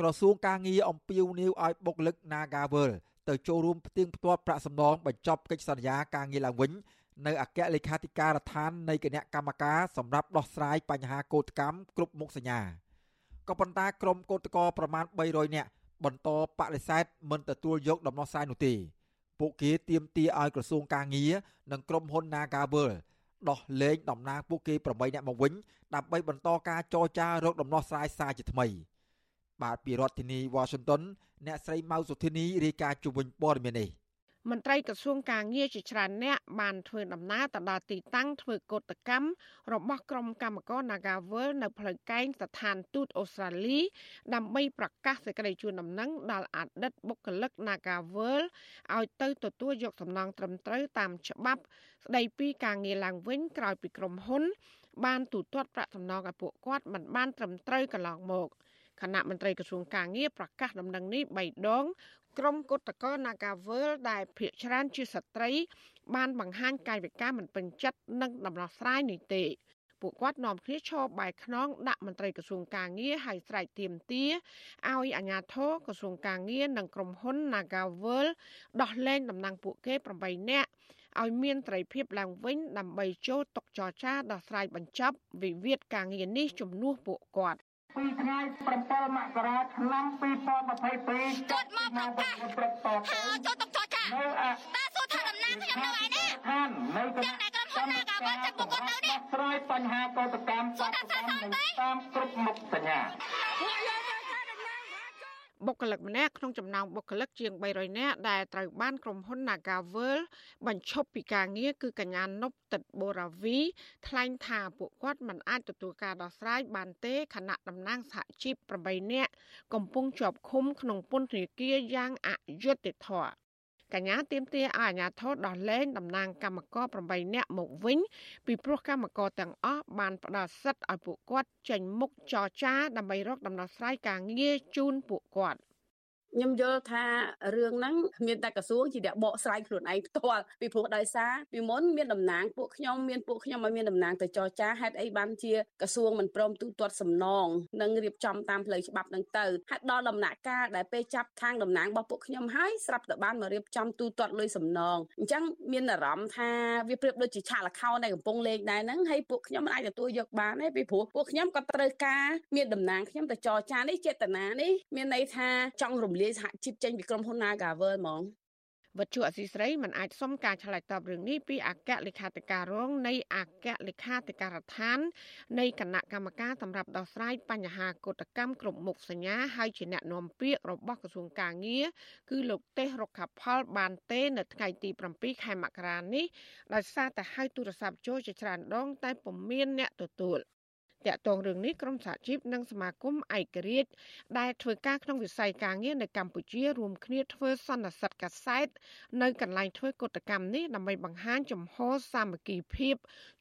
ក្រសួងការងារអំពាវនាវឲ្យបុគ្គលិក Naga World ទៅចូលរួមផ្ទៀងផ្ទាត់ប្រាក់សំណងបញ្ចប់កិច្ចសន្យាការងារឡើងវិញនៅអគ្គលេខាធិការដ្ឋាននៃគណៈកម្មការសម្រាប់ដោះស្រាយបញ្ហាកោតកម្មគ្រប់មុខសញ្ញាក៏ប៉ុន្តែក្រុមកោតក្រប្រមាណ300នាក់បន្តបដិសេធមិនទទួលយកដំណោះស្រាយនោះទេពួកគេទាមទារឲ្យក្រសួងការងារនិងក្រុមហ៊ុន Nagavel ដោះលែងតំណាងពួកគេ8នាក់មកវិញដើម្បីបន្តការចរចារកដំណោះស្រាយសារជាថ្មី បាទពីរដ្ឋធានី Washington អ្នកស្រីម៉ៅសុធានីរាយការណ៍ជុំវិញព័ត៌មាននេះមន្ត្រីក្រសួងការងារជាច្រើនអ្នកបានធ្វើដំណើរទៅដល់ទីតាំងធ្វើកោតកម្មរបស់ក្រុមកម្មករ Nagavel នៅផ្លូវកែងស្ថានទូតអូស្ត្រាលី ដើម្បីប្រកាសសេចក្តីជូនដំណឹងដល់អតីតបុគ្គលិក Nagavel ឲ្យទៅទទួលយកសំណងត្រឹមត្រូវតាមច្បាប់ស្តីពីការងារឡើងវិញក្រោយពីក្រុមហ៊ុន បានទូទាត់ប្រាក់សំណងឲ្យពួកគាត់មិនបានត្រឹមត្រូវកន្លងមក គណៈមន្ត្រីក្រសួងការងារប្រកាសដំណឹងនេះ3ដងក្រុមគឧតកោ Nagavel ដែលភាកច្រើនជាស្ត្រី បានបង្ហាញកាយវិការមិនពេញចិត្តនឹងដំណោះស្រាយនេះទេពួកគាត់នាំគ្នាឈរបែកខ្នងដាក់មន្ត្រីក្រសួងការងារឲ្យស្រែកទាមទារឲ្យអាជ្ញាធរក្រសួងការងារនិងក្រុមហ៊ុន Nagavel ដោះលែងតំណែងពួកគេ8នាក់ឲ្យមានត្រីភាពឡើងវិញដើម្បីចូលតុចរចាដោះស្រាយបញ្ចប់វិវាទការងារនេះជំនួសពួកគាត់ ពីថ្ងៃ7មករាឆ្នាំ2022គាត់មកប្រកាសថាចូលតុចរចាតើសួរថាតំណាងខ្ញុំនៅឯណាឋាននៅទាំងដែលក្រុមហ៊ុនណាកាវចិត្តពួកគាត់នៅនេះស្រ័យបញ្ហាកោតកម្មតាមគ្រប់មុខសញ្ញា បុគ្គលិកម្នាក់ក្នុងចំណោមបុគ្គលិកជាង300នាក់ដែលត្រូវបានក្រុមហ៊ុន Nagavel បញ្ឈប់ពីការងារគឺកញ្ញានប់តិតបូរាវីថ្លែងថាពួកគាត់មិនអាចទទួលការដោះស្រាយបានទេខណៈតំណាងសហជីព8នាក់កំពុងជាប់ឃុំក្នុងពន្ធនាគារយ៉ាងអយុត្តិធម៌ កញ្ញាទៀមទាឲ្យអាជ្ញាធរដោះលែងតំណាងកម្មករ8នាក់មកវិញពីព្រោះកម្មករទាំងអស់បានផ្ដល់សិទ្ធិឲ្យពួកគាត់ចេញមុខចរចាដើម្បីរកដំណោះស្រាយការងារជូនពួកគាត់ ខ្ញុំយល់ថារឿងហ្នឹងមានតែក្រសួងជាអ្នកបកស្រាយខ្លួនឯងផ្ទាល់ពីព្រោះដោយសារពីមុនមានតំណាងពួកខ្ញុំមានពួកខ្ញុំឲ្យមានតំណាងទៅចរចាហេតុអីបានជាក្រសួងមិនព្រមទូទាត់សំណងនិងរៀបចំតាមផ្លូវច្បាប់ហ្នឹងទៅហេតុដល់ដំណាក់កាលដែលពេលចាប់ខាងតំណាងរបស់ពួកខ្ញុំហើយស្រាប់តែបានមករៀបចំទូទាត់លុយសំណងអញ្ចឹងមានអារម្មណ៍ថាវាប្រៀបដូចជាឆាកលខោនដែលកំពុងលេងដែរហ្នឹងហើយពួកខ្ញុំមិនអាចទទួលយកបានទេពីព្រោះពួកខ្ញុំក៏ត្រូវការមានតំណាងខ្ញុំទៅចរចានេះចេតនានេះមានន័យថាចង់រំលាយសហជីពចេញពីក្រុមហ៊ុន Nagavel ហ្មងវត្ថុអសីស្រីមិនអាចសុំការឆ្លើយតបរឿងនេះពីអគ្គលេខាធិការរងនៃអគ្គលេខាធិការដ្ឋាននៃគណៈកម្មការសម្រាប់ដោះស្រាយបញ្ហាកុតកម្មគ្រប់មុខសញ្ញាហើយជាអ្នកនាំពាក្យរបស់ក្រសួងកាងារគឺលោកទេសរុក្ខផលបានទេនៅថ្ងៃទី7ខែមករានេះដោយសារតែហៅទូរស័ព្ទចូលជាច្រើនដងតែពុំមានអ្នកទទួល តាក់ទងរឿងនេះក្រមសហជីពនិងសមាគមឯករាជ្យដែលធ្វើការក្នុងវិស័យការងារនៅកម្ពុជារួមគ្នាធ្វើសន្និសីទកាសែតនៅកន្លែងធ្វើកតកម្មនេះដើម្បីបង្ហាញចំហសាមគ្គីភាព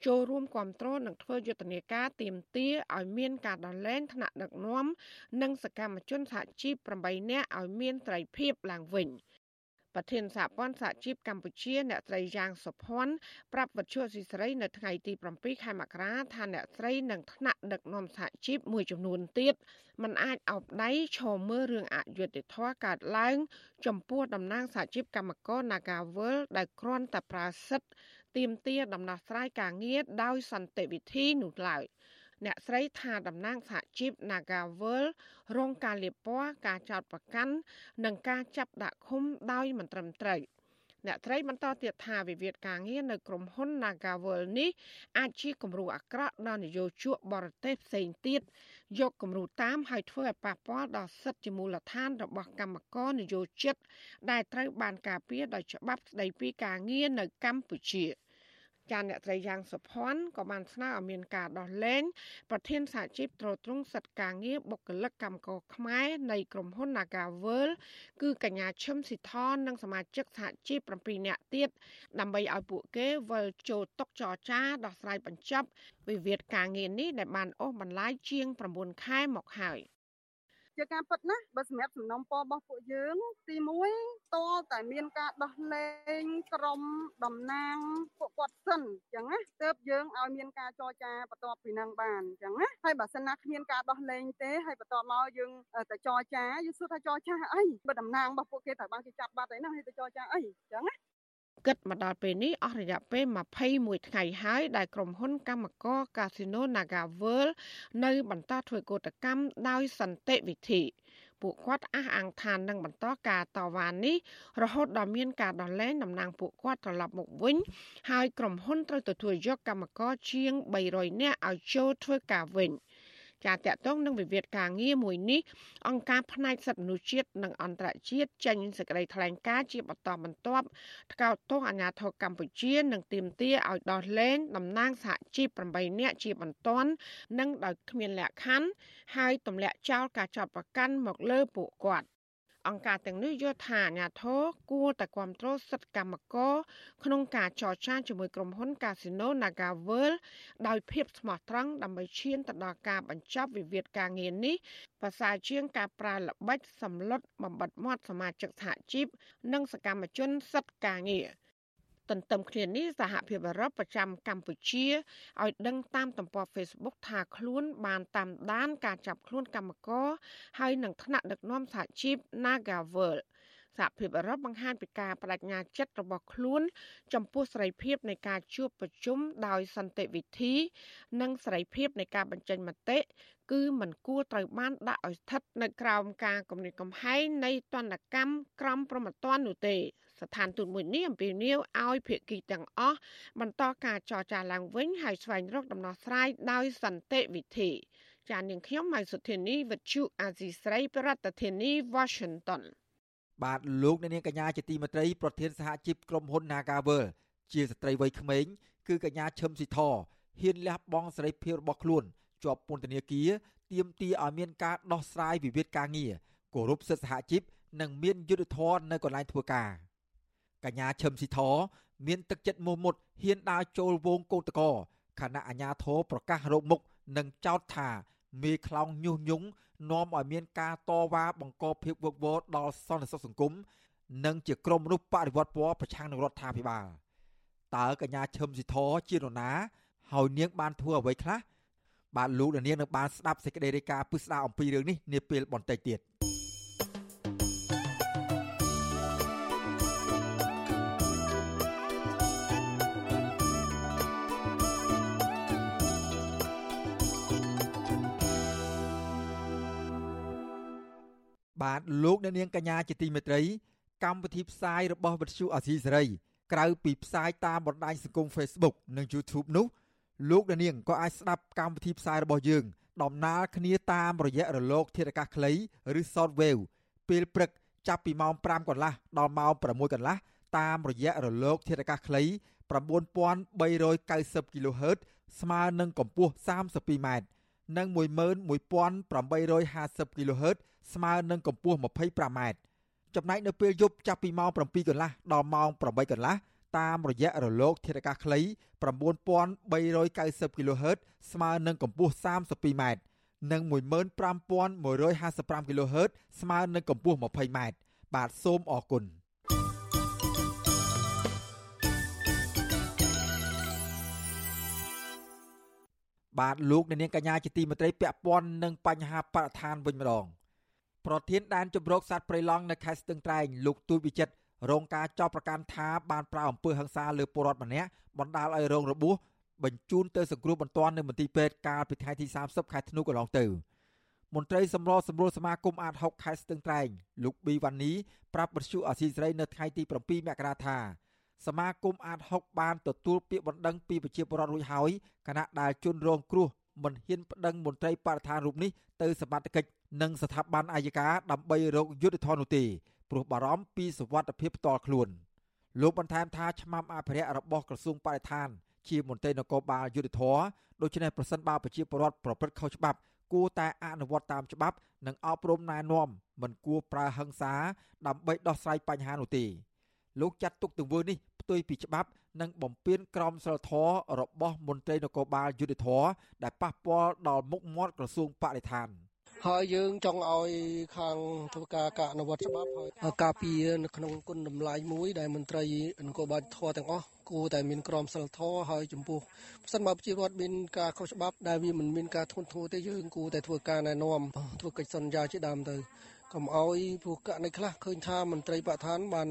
ចូលរួមគ្រប់គ្រងនិងធ្វើយុទ្ធនាការទៀមទាឲ្យមានការដោះលែងថ្នាក់ដឹកនាំនិងសកម្មជនសហជីព8នាក់ឲ្យមានត្រីភាពឡើងវិញ។ ប្រធានសហព័ន្ធសហជីពកម្ពុជាអ្នកស្រីយ៉ាងសុភ័ណ្ឌប្រាប់វិទ្យុស៊ីស្រីនៅថ្ងៃទី7ខែមករាថាអ្នកស្រីនឹងថ្នាក់ដឹកនាំសហជីពមួយចំនួនទៀតมันអាចអោបដៃឈរមើលរឿងអយុត្តិធម៌កើតឡើង ចំពោះតំណាងសហជីពកម្មករ Nagawal ដែលគ្រាន់តែប្រើសិទ្ធិទាមទារដំណោះស្រាយការងារដោយសន្តិវិធីនោះឡើយ។ អ្នកស្រីថាតំណាងសហជីព Nagawal រងការលាបពណ៌ការចោទប្រកាន់និងការចាប់ដាក់ឃុំដោយមិនត្រឹមត្រូវអ្នកត្រីបន្តទៀតថាវិវាទការងារនៅក្រុមហ៊ុន Nagawal នេះអាចជាគំរូអាក្រក់ដល់នយោជកបរទេសផ្សេងទៀតយកគំរូតាមឲ្យធ្វើឲ្យប៉ះពាល់ដល់សិទ្ធិជាមូលដ្ឋានរបស់កម្មករនយោជិតដែលត្រូវបានការពារដោយច្បាប់ស្តីពីការងារនៅកម្ពុជា។ ចាអ្នកត្រីយ៉ាងសុភ័ណ្ឌក៏បានស្នើឲ្យមានការដោះលែងប្រធានសហជីពត្រួតត្រងសិទ្ធិការងារបុគ្គលិកកម្មករខ្មែរនៃក្រុមហ៊ុន Nagavel គឺកញ្ញាឈឹមស៊ីថននិងសមាជិកសហជីព7នាក់ទៀតដើម្បីឲ្យពួកគេវិលចូលតុចរចាដោះស្រាយបញ្ចប់វិវាទការងារនេះដែលបានអូសបន្លាយជាង9ខែមកហើយ ជាការពិតណាបើសម្រាប់សំណុំពររបស់ពួកយើង ទី1តតែមានការដោះលែងក្រុមតំណាងពួកគាត់សិនអញ្ចឹងណាទើបយើងឲ្យមានការចរចាបន្ទាប់ពីនឹងបានអញ្ចឹងណាហើយបើសិនណាគ្មានការដោះលែងទេហើយបន្ទាប់មកយើងទៅចរចាយើងសួរថាចរចាអីបើតំណាងរបស់ពួកគេត្រូវបានគេចាប់បាត់អីហ្នឹងហើយទៅចរចាអីអញ្ចឹងណា គិតមកដល់ពេលនេះអស់រយៈពេល21ថ្ងៃហើយដែលក្រុមហ៊ុនកម្មករកាស៊ីណូ Naga World នៅបន្តធ្វើកោតកម្មដោយសន្តិវិធីពួកគាត់អះអាងថានឹងបន្តការតវ៉ានេះរហូតដល់មានការដោះលែងតំណាងពួកគាត់ត្រឡប់មកវិញ ហើយក្រុមហ៊ុនត្រូវទទួលយកកម្មករជាង300នាក់ឲ្យចូលធ្វើការវិញ។ ចាតកតងនឹងវិវាទការងារមួយនេះអង្គការផ្នែកសិទ្ធិមនុស្សជាតិនិងអន្តរជាតិចេញសេចក្តីថ្លែងការណ៍ជាបន្តបន្ទាប់ថ្កោលទោសអាញាធរកម្ពុជានិងទាមទារឲ្យដោះលែងតំណាងសហជីព8នាក់ជាបន្ទាន់និងដោយគ្មានលក្ខខណ្ឌហើយទម្លាក់ចោលការចាប់ប្រកាន់មកលើពួកគាត់ អង្គការទាំងនេះយល់ថាអាញាធរគួរតែគ្រប់គ្រងសិទ្ធិកម្មករក្នុងការចរចាជាមួយក្រុមហ៊ុន Casino NagaWorld ដោយភាពស្មោះត្រង់ដើម្បីឈានទៅដល់ការបញ្ចប់វិវាទការងារនេះប្រសើរជាងការប្រើល្បិចសម្លុតបំបិតមាត់សមាជិកសហជីពនិងសកម្មជនសិទ្ធិការងារ។ ទន្ទឹមគ្នានេះសហភាពអឺរ៉ុបប្រចាំកម្ពុជាឲ្យដឹងតាមទំព័រ Facebook ថាខ្លួនបានតាមដានការចាប់ខ្លួនកម្មករហើយនឹងថ្នាក់ដឹកនាំសហជីព Nagavel សហភាពអឺរ៉ុបបង្ហាញពីការបដិញ្ញាចិត្តរបស់ខ្លួន ចំពោះសេរីភាពនៃការជួបប្រជុំដោយសន្តិវិធី និងសេរីភាពនៃការបញ្ចេញមតិគឺមិនគួរត្រូវបានដាក់ឲ្យស្ថិតនៅក្រោមការគំរាមកំហែងនៃទណ្ឌកម្មក្រមប្រមត្តននោះទេ ស្ថានទូតមួយនេះអំពាវនាវឲ្យភាគីទាំងអស់បន្តការចរចាឡើងវិញហើយស្វែងរកដំណោះស្រាយដោយសន្តិវិធីចាននាងខ្ញុំម៉ៃសុធានីវិទ្យុអាស៊ីស្រីប្រធានាធិបតី Washington បាទលោកអ្នកនាងកញ្ញាជាទីមេត្រីប្រធានសហជីពក្រុមហ៊ុន Nagavel ជាស្ត្រីវ័យក្មេងគឺកញ្ញាឈឹមស៊ីធហ៊ានលះបង់សេរីភាពរបស់ខ្លួនជាប់ពន្ធនាគារទាមទារឲ្យមានការដោះស្រាយវិវាទការងារគោរពសិទ្ធិសហជីពនិងមានយុត្តិធម៌នៅកន្លែងធ្វើការ។ កញ្ញាឈឹមស៊ីធមានទឹកចិត្តមោះមុតហ៊ានដើរចូលវងកោតកោខណៈអាញាធរប្រកាសរោគមុខនិងចោទថាមេខ្លោងញុះញង់នាំឲ្យមានការតវ៉ាបង្កភាពវឹកវរដល់សន្តិសុខសង្គមនិងជាក្រុមមនុស្សបដិវត្តពណ៌ប្រឆាំងនឹងរដ្ឋាភិបាលតើកញ្ញាឈឹមស៊ីធជានរណាហើយនាងបានធ្វើអ្វីខ្លះបាទលោកនាងនឹងបានស្ដាប់សេចក្តីរាយការណ៍ពិស្ដារអំពីរឿងនេះនាពេលបន្តិចទៀត បាទលោកអ្នកនាងកញ្ញាជាទីមេត្រី កម្មវិធីផ្សាយរបស់វិទ្យុអាស៊ីសេរីក្រៅពីផ្សាយតាមបណ្ដាញសង្គម Facebook និង YouTube នោះលោកអ្នកនាងក៏អាចស្ដាប់កម្មវិធីផ្សាយរបស់យើង ដំណើរគ្នាតាមរយៈរលក ធាតុអាកាសខ្លីឬ Shortwave ពេលព្រឹកចាប់ពីម៉ោង5កន្លះដល់ម៉ោង6កន្លះតាមរយៈរលក ធាតុអាកាសខ្លី9390 kHz ស្មើនឹងកម្ពស់ 32m និង11850 kHz ស្មើនឹងកម្ពស់ 25m ចំណែកនៅពេលយប់ចាប់ពីម៉ោង7កន្លះដល់ម៉ោង8កន្លះតាមរយៈរលក ធាតុអាកាសខ្លី9390 kHz ស្មើនឹងកម្ពស់ 32m និង15155 kHz ស្មើនឹងកម្ពស់ 20m បាទសូមអរគុណបាទលោកអ្នកនាងកញ្ញាជាទីមេត្រីពាក់ព័ន្ធនឹងបញ្ហាបរិស្ថានវិញម្ដង ប្រធានដែនជំរកសត្វព្រៃឡង់នៅខេត្តស្ទឹងត្រែងលោកទូចវិចិត្ររងការចោទប្រកាន់ថាបានប្រើអំពើហិង្សាលើពលរដ្ឋម្នាក់បណ្ដាលឲ្យរងរបួសបញ្ជូនទៅសង្គ្រោះបន្ទាន់នៅមន្ទីរពេទ្យកាលពីថ្ងៃទី30ខែធ្នូកន្លងទៅមន្ត្រីសម្របសម្រួលសមាគមអាត6ខេត្តស្ទឹងត្រែងលោកប៊ីវ៉ានីប្រាប់បទសុអាស៊ីសេរីនៅថ្ងៃទី7មករាថាសមាគមអាត6បានទទួលពាក្យបណ្ដឹងពីប្រជាពលរដ្ឋរួចហើយគណៈដែលជន់រងគ្រោះមិនហ៊ានប្តឹងមន្ត្រីបរិស្ថានរូបនេះទៅសមត្ថកិច្ច និងស្ថាប័នអាយកាដើម្បីរកយុត្តិធម៌នោះទេព្រោះបារម្ភពីសុវត្ថិភាពផ្ទាល់ខ្លួនលោកបន្ថែមថាឆ្មាំអភិរក្សរបស់ក្រសួងបរិស្ថាន ជាមន្ត្រីនគរបាលយុត្តិធម៌ដូច្នេះប្រសិនបើប្រជាពលរដ្ឋប្រព្រឹត្តខុសច្បាប់គួរតែអនុវត្តតាមច្បាប់ និងអប់រំណែនាំមិនគួរប្រើហិង្សា ដើម្បីដោះស្រាយបញ្ហានោះទេលោកចាត់ទុកទង្វើនេះផ្ទុយពីច្បាប់និងបំពានក្រមសីលធម៌របស់មន្ត្រីនគរបាលយុត្តិធម៌ដែលប៉ះពាល់ដល់មុខមាត់ក្រសួងបរិស្ថាន។ ហើយយើងចង់ឲ្យខាងធ្វើការការអនុវត្តច្បាប់ហើយការពារនៅក្នុងគុណតម្លៃមួយដែលមន្ត្រីនគរបាលធរទាំងអស់គួរតែមានក្រមសីលធម៌ហើយចំពោះប្រសិនបើប្រជាពលរដ្ឋមានការខុសច្បាប់ដែលវាមិនមានការធ្ងន់ធ្ងរទេយើងគួរតែធ្វើការណែនាំធ្វើកិច្ចសន្យាជាដើមទៅកុំឲ្យព្រោះករណីខ្លះឃើញថាមន្ត្រីបរដ្ឋានបាន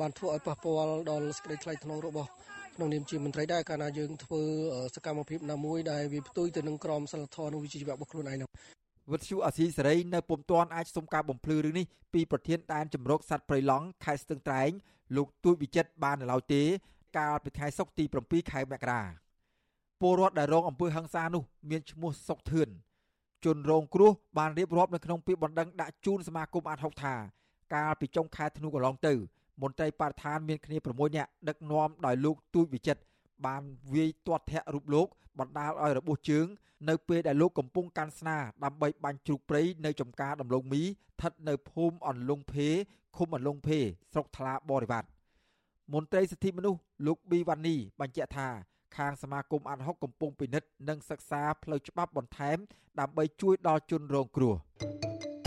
បានធ្វើឲ្យប៉ះពាល់ដល់សេចក្តីថ្លៃថ្នូររបស់ក្នុងនាមជាមន្ត្រីដែរកាលណាយើងធ្វើសកម្មភាពណាមួយដែលវាផ្ទុយទៅនឹងក្រមសីលធម៌និងវិជ្ជាជីវៈរបស់ខ្លួនឯងនោះ វិទ្យុអាស៊ីសេរីនៅពុំទាន់អាចសុំការបំភ្លឺរឿងនេះពីប្រធានដែនជំរកសត្វព្រៃឡង់ខេត្តស្ទឹងត្រែងលោកទួយវិចិត្របាននៅឡើយទេ កាលពីថ្ងៃសុក្រទី7ខែមករាពលរដ្ឋដែលរងអំពើហិង្សានោះមានឈ្មោះសុកធឿនជនរងគ្រោះបានរៀបរាប់នៅក្នុងពាក្យបណ្ដឹងដាក់ជូនសមាគមអាត់ហុកថាកាលពីចុងខែធ្នូកន្លងទៅមន្ត្រីបរិស្ថានមានគ្នា6នាក់ដឹកនាំដោយលោកទូចវិចិត្រ បានវាយទាត់ធាក់រូបលោកបណ្ដាលឲ្យរបួសជើង នៅពេលដែលលោកកំពុងកាន់ស្នាដើម្បីបាញ់ជ្រូកព្រៃនៅចំការដំឡូងមីស្ថិតនៅភូមិអន្លង់ភេឃុំអន្លង់ភេស្រុកថ្លាបរិវត្តមន្ត្រីសិទ្ធិមនុស្សលោកប៊ីវ៉ានីបញ្ជាក់ថាខាងសមាគមអាត់ហុកកំពុងពិនិត្យនិងសិក្សាផ្លូវច្បាប់បន្ថែម ដើម្បីជួយដល់ជនរងគ្រោះ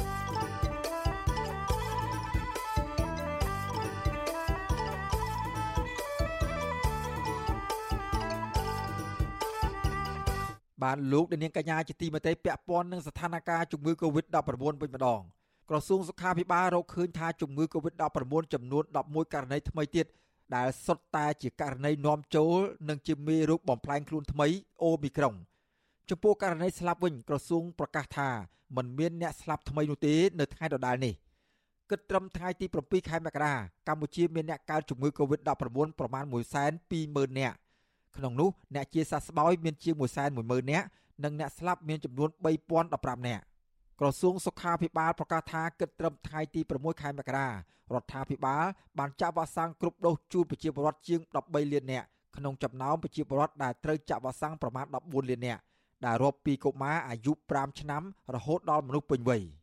បានលោកនាងកញ្ញាជាទីមេត្រីពាក់ព័ន្ធនឹងស្ថានភាពជំងឺ Covid-19 វិញម្ដងក្រសួងសុខាភិបាលរកឃើញថាជំងឺ Covid-19 ចំនួន11ករណីថ្មីទៀតដែលសុទ្ធតែជាករណីនាំចូលនិងជាមេរោគបំផ្លែងខ្លួនថ្មីអូមីក្រុងចំពោះករណីស្លាប់វិញក្រសួងប្រកាសថាมันមានអ្នកស្លាប់ថ្មីនោះទេនៅថ្ងៃដដែលនេះគិតត្រឹមថ្ងៃទី7ខែមករាកម្ពុជាមានអ្នកកើតជំងឺ Covid-19 ប្រមាណ120,000នាក់ ក្នុងនោះអ្នកជាសះស្បើយមានជាង110,000នាក់និងអ្នកស្លាប់មានចំនួន3015នាក់ក្រសួងសុខាភិបាលប្រកាសថាគិតត្រឹមថ្ងៃទី6ខែមករារដ្ឋាភិបាលបានចាក់វ៉ាក់សាំងគ្រប់ដូសជូនប្រជាពលរដ្ឋជាង13លាននាក់ក្នុងចំណោមប្រជាពលរដ្ឋដែលត្រូវចាក់វ៉ាក់សាំងប្រមាណ14លាននាក់ដែលរាប់ពីកុមារអាយុ5ឆ្នាំរហូតដល់មនុស្សពេញវ័យ។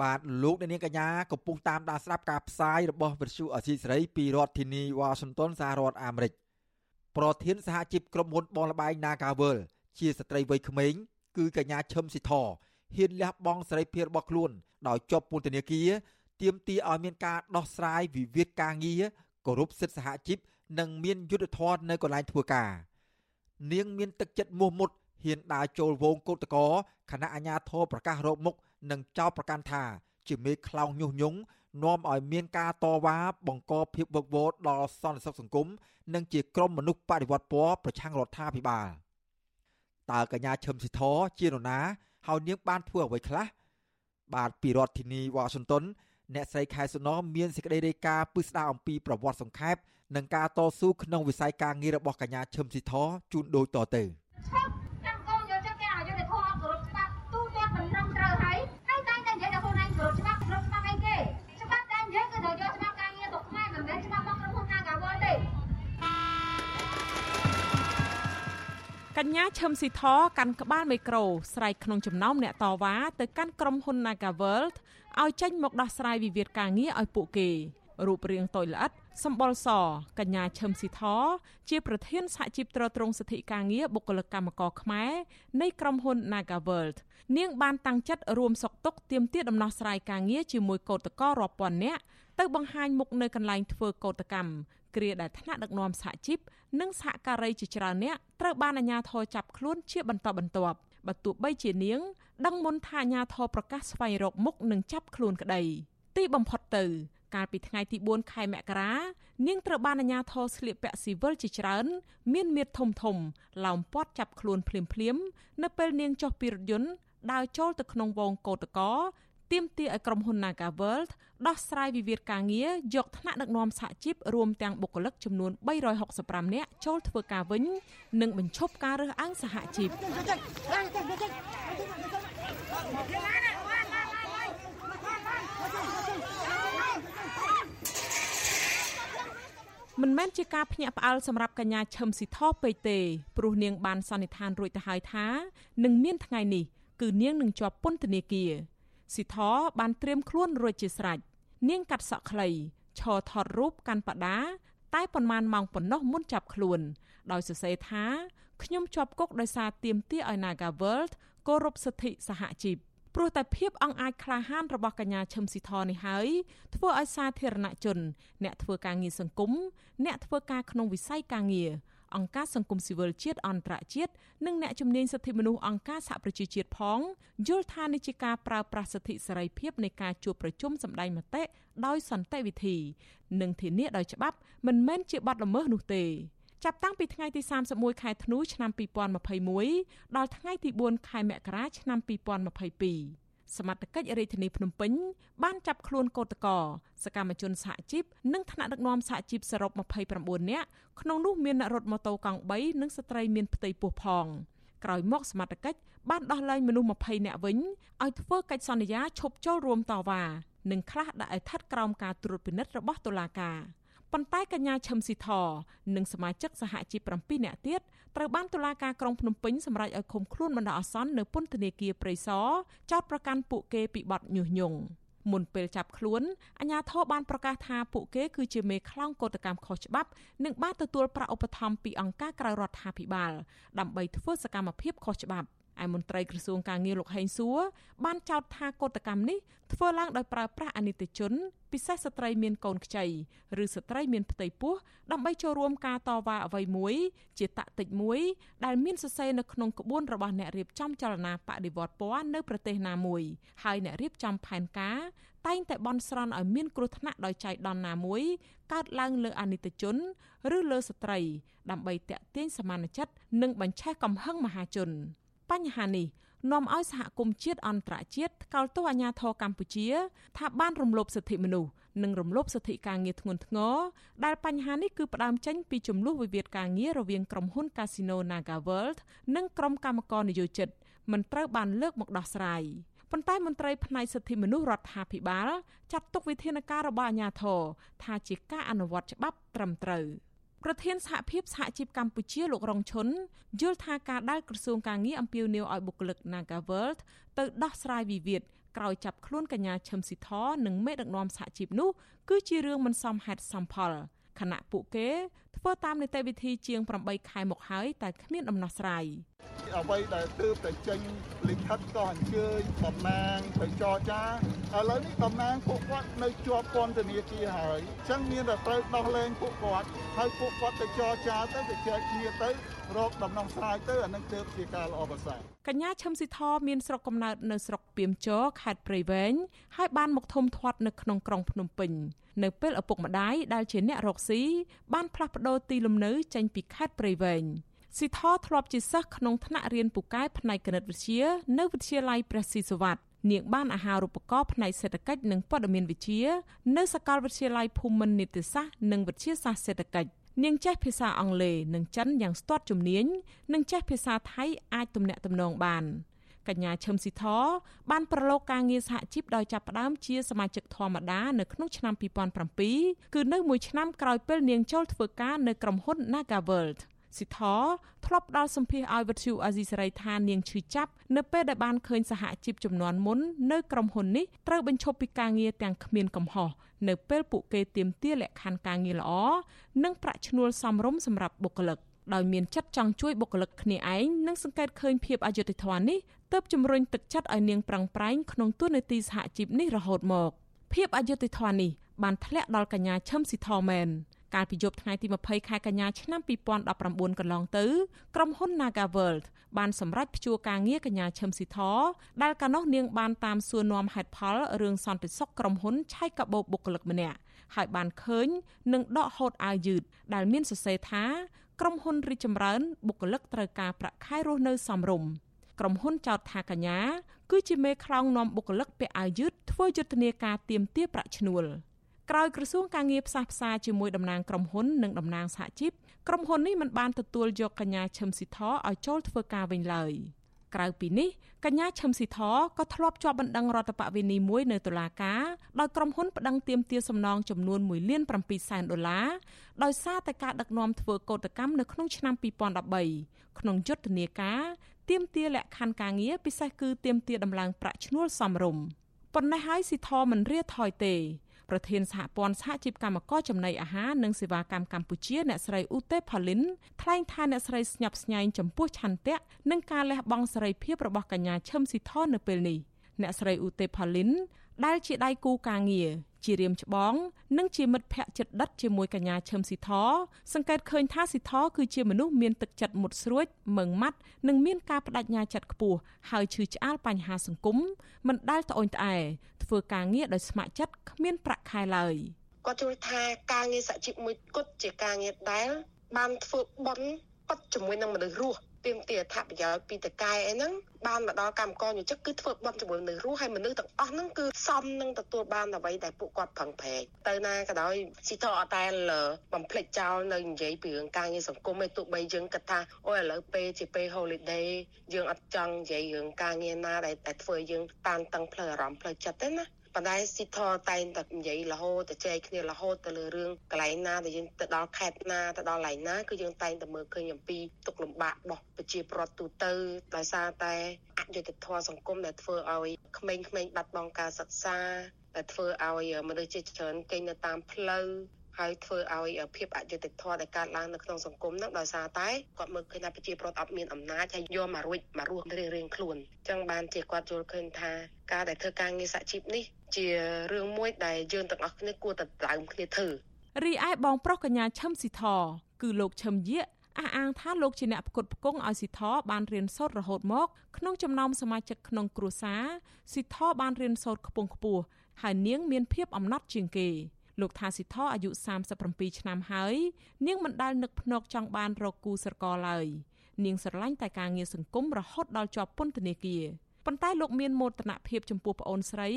បាទលោកអ្នកនាងកញ្ញាកំពុងតាមដានស្ដាប់ការផ្សាយរបស់វិទ្យុអសីសេរីពីរដ្ឋធានីវ៉ាស៊ីនតោនសហរដ្ឋអាមេរិកប្រធានសហជីពក្រុមហ៊ុនបងលបែង Nagavel ជាស្ត្រីវ័យក្មេងគឺកញ្ញាឈឹមស៊ីធហ៊ានលះបង់សេរីភាពរបស់ខ្លួនដោយជាប់ពន្ធនាគារទាមទារឲ្យមានការដោះស្រាយវិវាទការងារគោរពសិទ្ធិសហជីពនិងមានយុត្តិធម៌នៅកន្លែងធ្វើការនាងមានទឹកចិត្តមោះមុតហ៊ានដើរចូលវងកោតកោខណៈអាជ្ញាធរប្រកាសរោគមុខ និងចោទប្រកាន់ថា ជាមេខ្លោងញុះញង់នាំឲ្យមានការតវ៉ាបង្កភាពវឹកវរដល់សន្តិសុខសង្គមនិងជាក្រុមមនុស្សបដិវត្តពណ៌ប្រឆាំងរដ្ឋាភិបាលតើកញ្ញាឈឹមស៊ីធជានរណាហើយនាងបានធ្វើអ្វីខ្លះបាទពីរដ្ឋធានីវ៉ាស៊ីនតោនអ្នកស្រីខែសុណមានសេចក្តីរាយការណ៍ពិស្ដារអំពីប្រវត្តិសង្ខេបនិងការតស៊ូក្នុងវិស័យការងាររបស់កញ្ញាឈឹមស៊ីធជូនដូចតទៅ កញ្ញាឈឹមស៊ីធកាន់ក្បាលមីក្រូស្រែកក្នុងចំណោមអ្នកតវ៉ាទៅកាន់ក្រុមហ៊ុន Nagaworld ឲ្យចេញមកដោះស្រាយវិវាទការងារឲ្យពួកគេរូបរាងតូចល្អិតសម្បុរសកញ្ញាឈឹមស៊ីធជាប្រធានសហជីពត្រួតត្រងសិទ្ធិការងារបុគ្គលិកកម្មករខ្មែរនៃក្រុមហ៊ុន Nagaworld នាងបានតាំងចិត្តរួមសុខទុក្ខទាមទារដំណោះស្រាយការងារជាមួយកោតក្ររាប់ពាន់នាក់ទៅបង្ហាញមុខនៅកន្លែងធ្វើកោតកម្ម គ្រាដែលថ្នាក់ដឹកនាំសហជីពនិងសហការីជាច្រើនអ្នកត្រូវបានអាជ្ញាធរចាប់ខ្លួនជាបន្តបន្ទាប់បើទោះបីជានាងដឹងមុនថាអាជ្ញាធរប្រកាសស្វែងរកមុខនិងចាប់ខ្លួនក្តីទីបំផុតទៅ កាលពីថ្ងៃទី4ខែមករានាងត្រូវបានអាជ្ញាធរស្លៀកពាក់ស៊ីវិលជាច្រើន មានមៀតធំធំឡោមព័ទ្ធចាប់ខ្លួនភ្លាមភ្លាមនៅពេលនាងចុះពីរថយន្តដើរចូលទៅក្នុងវងកោតកោ ទាមទារឲ្យក្រុមហ៊ុន Naga World ដោះស្រាយវិវាទការងារយកថ្នាក់ដឹកនាំសហជីពរួមទាំងបុគ្គលិកចំនួន365នាក់ចូលធ្វើការវិញ និងបញ្ឈប់ការរើសអើងសហជីពមិនមែនជាការភ្ញាក់ផ្អើលសម្រាប់កញ្ញាឈឹមស៊ីថោពេកទេព្រោះនាងបានសន្និដ្ឋានរួចទៅហើយថានឹងមានថ្ងៃនេះគឺនាងនឹងជាប់ពន្ធនាគារ ស៊ីធបានត្រៀមខ្លួនរួចជាស្រេចនាងកាត់សក់ខ្លីឈរថតរូបកាន់បដាតែប៉ុន្មានម៉ោងប៉ុណ្ណោះមុនចាប់ខ្លួន ដោយសរសេរថាខ្ញុំជាប់គុកដោយសារទាមទារឲ្យ Naga World គោរពសិទ្ធិសហជីពព្រោះតែភាពអង្អាចក្លាហានរបស់កញ្ញាឈឹមស៊ីធនេះហើយធ្វើឲ្យសាធារណជន អ្នកធ្វើការងារសង្គមអ្នកធ្វើការក្នុងវិស័យការងារ អង្គការសង្គមស៊ីវិលជាតិអន្តរជាតិនិងអ្នកជំនាញសិទ្ធិមនុស្សអង្គការសហប្រជាជាតិផងយល់ថានេះជាការប្រើប្រាស់សិទ្ធិសេរីភាពនៃការជួបប្រជុំសម្ដែងមតិដោយសន្តិវិធី និងធានាដោយច្បាប់មិនមែនជាបទល្មើសនោះទេចាប់តាំងពីថ្ងៃទី31ខែធ្នូឆ្នាំ2021ដល់ថ្ងៃទី4ខែមករាឆ្នាំ2022 សមត្ថកិច្ចរាជធានីភ្នំពេញបានចាប់ខ្លួនកោតកោសកម្មជនសហជីពនិងថ្នាក់ដឹកនាំសហជីពសរុប29នាក់ក្នុងនោះមានអ្នករត់ម៉ូតូកង់3និងស្ត្រីមានផ្ទៃពោះផងក្រោយមកសមត្ថកិច្ចបានដោះលែងមនុស្ស20នាក់វិញឲ្យធ្វើកិច្ចសន្យាឈប់ចូលរួមតវ៉ានិងខ្លះដាក់ឲ្យស្ថិតក្រោមការត្រួតពិនិត្យរបស់តុលាការ ប៉ុន្តែកញ្ញាឈឹមស៊ីធនិងសមាជិកសហជីព7នាក់ទៀតត្រូវបានតុលាការក្រុងភ្នំពេញសម្រេចឲ្យឃុំខ្លួនបណ្ដោះអាសន្ននៅពន្ធនាគារព្រៃសរចោតប្រកាន់ពួកគេពីបទញុះញង់មុនពេលចាប់ខ្លួនអាជ្ញាធរបានប្រកាសថាពួកគេគឺជាមេខ្លោងកោតកម្មខុសច្បាប់និងបានទទួលប្រាក់ឧបត្ថម្ភពីអង្គការក្រៅរដ្ឋាភិបាលដើម្បីធ្វើសកម្មភាពខុសច្បាប់ ឯមន្ត្រីក្រសួងការងារលោកហេងសួរបានចោទថាកោតកម្មនេះធ្វើឡើងដោយប្រើប្រាស់អនិច្ចជន ពិសេសស្ត្រីមានកូនខ្ចីឬស្ត្រីមានផ្ទៃពោះដើម្បីចូលរួមការតវ៉ាអ្វីមួយ ជាតតិចមួយ ដែលមានសរសេរនៅក្នុងក្បួនរបស់អ្នករៀបចំចលនាបដិវត្តពណ៌នៅប្រទេសណាមួយហើយអ្នករៀបចំផែនការតែងតែបន់ស្រន់ឲ្យមានគ្រោះថ្នាក់ដោយចៃដន្យណាមួយកើតឡើងលើអនិច្ចជន ឬលើស្ត្រី ដើម្បីតាក់ទាញសមានចិត្តនិងបញ្ឆេះកំហឹងមហាជន បញ្ហានេះនាំឲ្យសហគមន៍ជាតិអន្តរជាតិថ្កោលទោសអាញាធរកម្ពុជា ថាបានរំលោភសិទ្ធិមនុស្សនិងរំលោភសិទ្ធិការងារធ្ងន់ធ្ងរដែលបញ្ហានេះគឺផ្ដើមចេញពីចំនួនវិវាទការងាររវាងក្រុមហ៊ុន Casino NagaWorld និងក្រុមកម្មករនយោជិតមិនត្រូវបានលើកមកដោះស្រាយប៉ុន្តែមន្ត្រីផ្នែកសិទ្ធិមនុស្សរដ្ឋាភិបាលចាត់ទុកវិធានការរបស់អាជ្ញាធរថាជាការអនុវត្តច្បាប់ត្រឹមត្រូវ។ ប្រធានសហភាពសហជីពកម្ពុជាលោករងឈុនយល់ថាការដែលក្រសួងការងារអំពាវនាវឲ្យបុគ្គលិក Nagaworld ទៅដោះស្រាយវិវាទក្រោយចាប់ខ្លួនកញ្ញាឈឹមស៊ីធនិងមេដឹកនាំសហជីពនោះគឺជារឿងមិនសមហេតុសមផលខណៈពួកគេធ្វើតាមនីតិវិធីជាង8ខែមកហើយតែគ្មានដំណោះស្រាយអ្វីដែលទើបតែចេញលិខិតក៏អញ្ជើញតំណាងទៅចរចាឥឡូវនេះតំណាងពួកគាត់នៅជាប់ពន្ធនាគារហើយអញ្ចឹងមានតែត្រូវដោះលែងពួកគាត់ហើយពួកគាត់ទៅចរចាទៅទៅចែកគ្នាទៅរកដំណោះស្រាយទៅអានឹងទើបជាការល្អប្រសើរកញ្ញាឈឹមស៊ីធមានស្រុកកំណើតនៅស្រុកពីមជរខេត្តព្រៃវែងហើយបានមកធំធាត់នៅក្នុងក្រុងភ្នំពេញនៅពេលឪពុកម្ដាយដែលជាអ្នករកស៊ីបានផ្លាស់ប្ដូរទីលំនៅចេញពីខេត្តព្រៃវែងស៊ីធធ្លាប់ជាសិស្សក្នុងថ្នាក់រៀនពូកែផ្នែកគណិតវិទ្យានៅវិទ្យាល័យព្រះស៊ីសុវត្ថិនាងបានអាហារូបករណ៍ផ្នែកសេដ្ឋកិច្ចនិងព័ត៌មានវិទ្យានៅសាកលវិទ្យាល័យភូមិន្ទនីតិសាស្ត្រនិងវិទ្យាសាស្ត្រសេដ្ឋកិច្ចនាងចេះភាសាអង់គ្លេសនិងចិនយ៉ាងស្ទាត់ជំនាញនិងចេះភាសាថៃអាចទំនាក់ទំនងបាន កញ្ញាឈឹមស៊ីធបានប្រឡូកការងារសហជីពដោយចាប់ផ្ដើមជាសមាជិកធម្មតានៅក្នុងឆ្នាំ2007គឺនៅមួយឆ្នាំក្រោយពេលនាងចូលធ្វើការនៅក្រុមហ៊ុន Nagaworld ស៊ីធធ្លាប់ផ្ដល់សម្ភារឲ្យវិទ្យុអាស៊ីសេរីថានាងឈឺចាប់នៅពេលដែលបានឃើញសហជីពចំនួនមុននៅក្រុមហ៊ុននេះត្រូវបញ្ឈប់ពីការងារទាំងគ្មានកំហុសនៅពេលពួកគេទាមទារលក្ខខណ្ឌការងារល្អនិងប្រាក់ឈ្នួលសមរម្យសម្រាប់បុគ្គលិក ដោយមានចិត្តចង់ជួយបុគ្គលិកគ្នាឯងនិងសង្កេតឃើញភាពអយុត្តិធម៌នេះទើបជំរុញទឹកចិត្តឲ្យនាងប្រឹងប្រែងក្នុងទួនាទីសហជីពនេះរហូតមកភាពអយុត្តិធម៌នេះបានធ្លាក់ដល់កញ្ញាឈឹមស៊ីធមែនកាលពីយប់ថ្ងៃទី20ខែកញ្ញាឆ្នាំ2019កន្លងទៅក្រុមហ៊ុន NagaWorld បានសម្រេចព្យួរការងារកញ្ញាឈឹមស៊ីធដែលកាលនោះនាងបានតាមសួរនាំហេតុផលរឿងសន្តិសុខក្រុមហ៊ុនឆៃកាបូបបុគ្គលិកម្នាក់ហើយបានឃើញនឹងដកហូតអាវយឺតដែលមានសរសេរថា ក្រុមហ៊ុនរីកចម្រើនបុគ្គលិកត្រូវការប្រាក់ខែរស់នៅសមរម្យក្រុមហ៊ុនចោទថាកញ្ញាគឺជាមេខ្លោងនាំបុគ្គលិកពាក់អាវយឺតធ្វើយុទ្ធនាការទាមទារប្រាក់ឈ្នួល។ក្រោយក្រសួងការងារផ្សះផ្សាជាមួយតំណាងក្រុមហ៊ុននិងតំណាងសហជីពក្រុមហ៊ុននេះមិនបានទទួលយកកញ្ញាឈឹមស៊ីធឲ្យចូលធ្វើការវិញឡើយ ក្រៅពីនេះកញ្ញាឈឹមស៊ីធក៏ធ្លាប់ជាប់បណ្ដឹងរដ្ឋបវេនីមួយនៅតុលាការដោយក្រុមហ៊ុនប្តឹងទាមទារសំណងចំនួន1លាន7សែនដុល្លារដោយសារតែការដឹកនាំធ្វើកោតកម្មនៅក្នុងឆ្នាំ2013ក្នុងយុទ្ធនាការទាមទារលក្ខខណ្ឌការងារពិសេសគឺទាមទារដំឡើងប្រាក់ឈ្នួលសមរម្យប៉ុន្តែហើយស៊ីធមិនរៀថយទេ ប្រធានសហព័ន្ធសហជីពកម្មករចំណីអាហារនិងសេវាកម្មកម្ពុជាអ្នកស្រីឧទេផាលីនថ្លែងថាអ្នកស្រីស្ញប់ស្ញែងចំពោះឆន្ទៈនិងការលះបង់សេរីភាពរបស់កញ្ញាឈឹមស៊ីធនៅពេលនេះអ្នកស្រីឧទេផាលីនដែលជាដៃគូការងារជារៀមច្បងនិងជាមិត្តភ័ក្តិចិត្តដិតជាមួយកញ្ញាឈឹមស៊ីធសង្កេតឃើញថាស៊ីធគឺជាមនុស្សមានទឹកចិត្តមុតស្រួចម៉ឺងម៉ាត់និងមានការបដិញ្ញាចិត្តខ្ពស់ហើយឈឺឆ្អាលបញ្ហាសង្គមមិនដែលត្អូញត្អែធ្វើការងារដោយស្ម័គ្រចិត្តគ្មានប្រាក់ខែឡើយគាត់ជួយថាការងារសហជីពមួយគត់ជាការងារដែលបានធ្វើបន់ប៉ັດជាមួយនឹងមនុស្សរស់ទាមទារអត្ថប្រយោជន៍ពីតកែអីហ្នឹងបានមកដល់កម្មករយុជិកគឺធ្វើបន់ជាមួយមនុស្សរស់ហើយមនុស្សទាំងអស់ហ្នឹងគឺសមនឹងទទួលបានអ្វីដែលពួកគាត់ប្រឹងប្រែងទៅណាក៏ដោយស៊ីតអត់តែបំភ្លេចចោលនៅនិយាយពីរឿងការងារសង្គមឯទោះបីយើងគិតថាអូឥឡូវពេលជាពេល holiday យើងអត់ចង់និយាយរឿងការងារណាដែលតែធ្វើយើងតានតឹងផ្លូវអារម្មណ៍ផ្លូវចិត្តទេណា ប៉ុន្តែស៊ីធតែងតែនិយាយរហូតទៅចែកគ្នារហូតទៅលើរឿងកន្លែងណាដែលយើងទៅដល់ខេត្តណាទៅដល់កន្លែងណាគឺយើងតែងតែមើលឃើញអំពីទុកលំបាករបស់ប្រជាពលរដ្ឋទូទៅដោយសារតែអយុត្តិធម៌សង្គមដែលធ្វើឲ្យក្មេងៗបាត់បង់ការសិក្សាដែលធ្វើឲ្យមនុស្សជាច្រើនគេងនៅតាមផ្លូវ ហើយធ្វើឲ្យភាពអយុត្តិធម៌ដែលកើតឡើងនៅក្នុងសង្គមហ្នឹងដោយសារតែគាត់មើលឃើញថាប្រជាពលរដ្ឋអត់មានអំណាចហើយយកមករួចមករស់រៀងៗខ្លួនអញ្ចឹងបានជាគាត់យល់ឃើញថាការដែលធ្វើការងារសហជីពនេះជារឿងមួយដែលយើងទាំងអស់គ្នាគួរតែដើមគ្នាធ្វើរីឯបងប្រុសកញ្ញាឈឹមស៊ីធគឺលោកឈឹមយាកអះអាងថាលោកជាអ្នកផ្គត់ផ្គង់ឲ្យស៊ីធបានរៀនសូត្ររហូតមក ក្នុងចំណោមសមាជិកក្នុងគ្រួសារស៊ីធបានរៀនសូត្រខ្ពង់ខ្ពស់ហើយនាងមានភាពអំណត់ជាងគេ លោកថាស៊ីធអាយុ37ឆ្នាំហើយនាងមិនដែលនឹកភ្នែកចង់បានរកគូស្រករឡើយនាងស្រឡាញ់តែការងារសង្គមរហូតដល់ជាប់ពន្ធនាគារប៉ុន្តែលោកមានមោទនភាពចំពោះប្អូនស្រី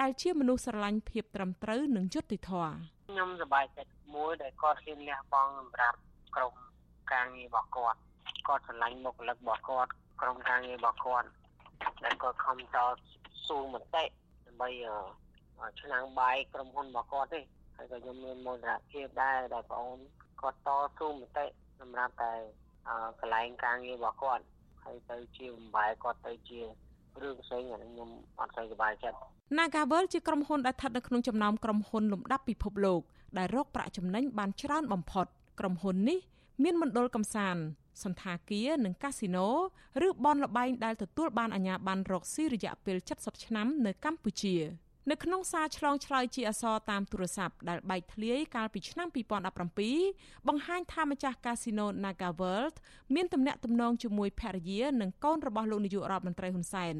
ដែលជាមនុស្សស្រឡាញ់ភាពត្រឹមត្រូវនិងយុត្តិធម៌ខ្ញុំសប្បាយចិត្តមួយដែលគាត់ហ៊ានលះបង់សម្រាប់ក្រុមការងាររបស់គាត់គាត់ស្រឡាញ់មុខលឹករបស់គាត់ក្រុមការងាររបស់គាត់ដែលគាត់ខំតស៊ូមតិដើម្បីឆ្នាំងបាយក្រុមហ៊ុនរបស់គាត់ទេ ហើយក៏ខ្ញុំមានមោទនភាពដែរដែលបងអូនគាត់តស៊ូមតិសម្រាប់តែកន្លែងការងាររបស់គាត់ហើយទៅជាបំបែគាត់ទៅជារឿងផ្សេងអានេះខ្ញុំអត់សូវសប្បាយចិត្ត Nagavel ជាក្រុមហ៊ុនដែលស្ថិតនៅក្នុងចំណោមក្រុមហ៊ុនលំដាប់ពិភពលោកដែលរកប្រាក់ចំណេញបានច្រើនបំផុតក្រុមហ៊ុននេះមានមណ្ឌលកំសាន្តសន្តាគារនិងកាស៊ីណូឬបនលបែងដែលទទួលបានអាជ្ញាប័ណ្ណរកស៊ីរយៈពេល70ឆ្នាំនៅកម្ពុជា។ នៅក្នុងសារឆ្លងឆ្លើយជាអសរតាមទូរស័ព្ទដែលបែកធ្លាយកាលពីឆ្នាំ2017បង្ហាញថាម្ចាស់កាស៊ីណូ Naga World មានទំនាក់ទំនងជាមួយភរិយានិងកូនរបស់លោកនាយករដ្ឋមន្ត្រីហ៊ុនសែន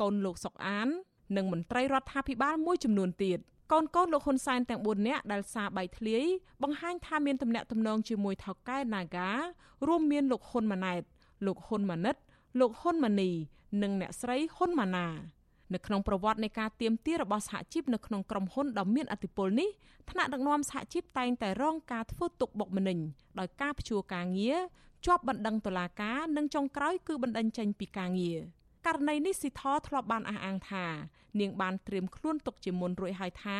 កូនលោកសុកអាន និងមន្ត្រីរដ្ឋាភិបាលមួយចំនួនទៀតកូនកូនលោកហ៊ុនសែនទាំង4នាក់ដែលសារបែកធ្លាយបង្ហាញថាមានទំនាក់ទំនងជាមួយថៅកែ Naga រួមមានលោកហ៊ុនម៉ាណែតលោកហ៊ុនម៉ាណិតលោកហ៊ុនម៉ាណីនិងអ្នកស្រីហ៊ុនម៉ាណា នៅក្នុងប្រវត្តិនៃការទៀមទារបស់សហជីពនៅក្នុងក្រុមហ៊ុនដ៏មានអធិបុលនេះថ្នាក់ដឹកនាំសហជីពតែងតែរងការធ្វើទុកបុកម្នេញដោយការព្យួរការងារជាប់បណ្ដឹងតុលាការនិងចុងក្រោយគឺបណ្ដឹងចេញពីការងារករណីនេះស៊ីថធ្លាប់បានអះអាងថា នាងបានត្រៀមខ្លួនទុកជាមុនរួចហើយថា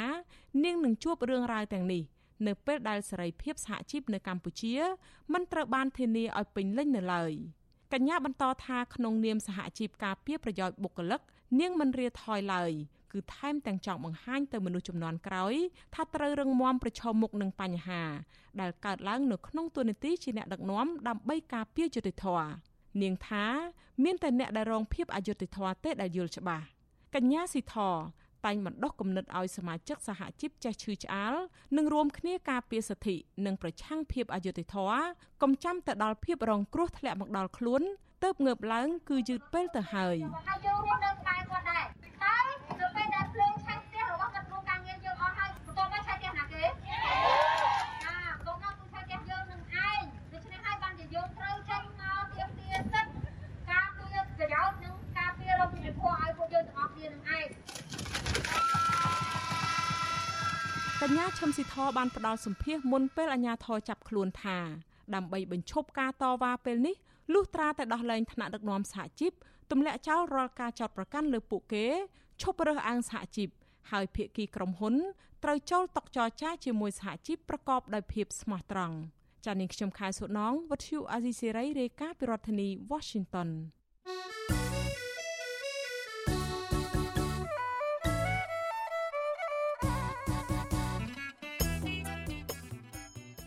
នាងនឹងជួបរឿងរ៉ាវទាំងនេះនៅពេលដែលសេរីភាពសហជីពនៅកម្ពុជាមិនត្រូវបានធានាឲ្យពេញលេញនៅឡើយកញ្ញាបន្តថាក្នុងនាមសហជីពការពារប្រយោជន៍បុគ្គលិក នាងមិនរាថយឡើយគឺថែមទាំងចង់បង្ហាញទៅមនុស្សចំនួនក្រោយថាត្រូវរឹងមាំប្រឈមមុខនឹងបញ្ហា ដែលកើតឡើងនៅក្នុងទូនីតិជាអ្នកដឹកនាំដើម្បីការពារយុត្តិធម៌នាងថាមានតែអ្នកដែលរងភាពអយុត្តិធម៌ទេដែលយល់ច្បាស់កញ្ញាស៊ីធតែងបណ្ដុះគំនិតឲ្យសមាជិកសហជីពចេះឈឺឆ្អាលនិងរួមគ្នាការពារសិទ្ធិនិងប្រឆាំងភាពអយុត្តិធម៌កុំចាំតែដល់ភាពរងគ្រោះធ្លាក់មកដល់ខ្លួនទើបងើបឡើង គឺយឺតពេលទៅហើយហើយយើងរស់នៅក្បែរគាត់ដែរហើយនៅពេលដែលភ្លើងឆេះផ្ទះរបស់គាត់ក្នុងការងារយើងអស់ហើយបន្តមកឆេះផ្ទះណាគេចាកុំមកគឺឆេះផ្ទះយើងនឹងឯងដូច្នេះហើយបានជាយើងត្រូវចេញមកទៀមទាសិទ្ធការពារប្រយោជន៍និងការពាររកពិភពឲ្យពួកយើងទាំងអស់គ្នានឹងឯង កញ្ញាឈឹមស៊ីធបានផ្ដល់សម្ភារមុនពេលអាញាធរចាប់ខ្លួនថាដើម្បីបញ្ឈប់ការតវ៉ាពេលនេះលុះត្រាតែដោះលែងថ្នាក់ដឹកនាំសហជីពទម្លាក់ចោលរាល់ការចោទប្រកាន់លើពួកគេឈប់រើសអើងសហជីពហើយភាគីក្រុមហ៊ុនត្រូវចូលតុចរចាជាមួយសហជីពប្រកបដោយភាពស្មោះត្រង់ចា៎នាងខ្ញុំខែសុណងវັດឈូអាស៊ីសេរីរាយការណ៍ពីរដ្ឋធានី Washington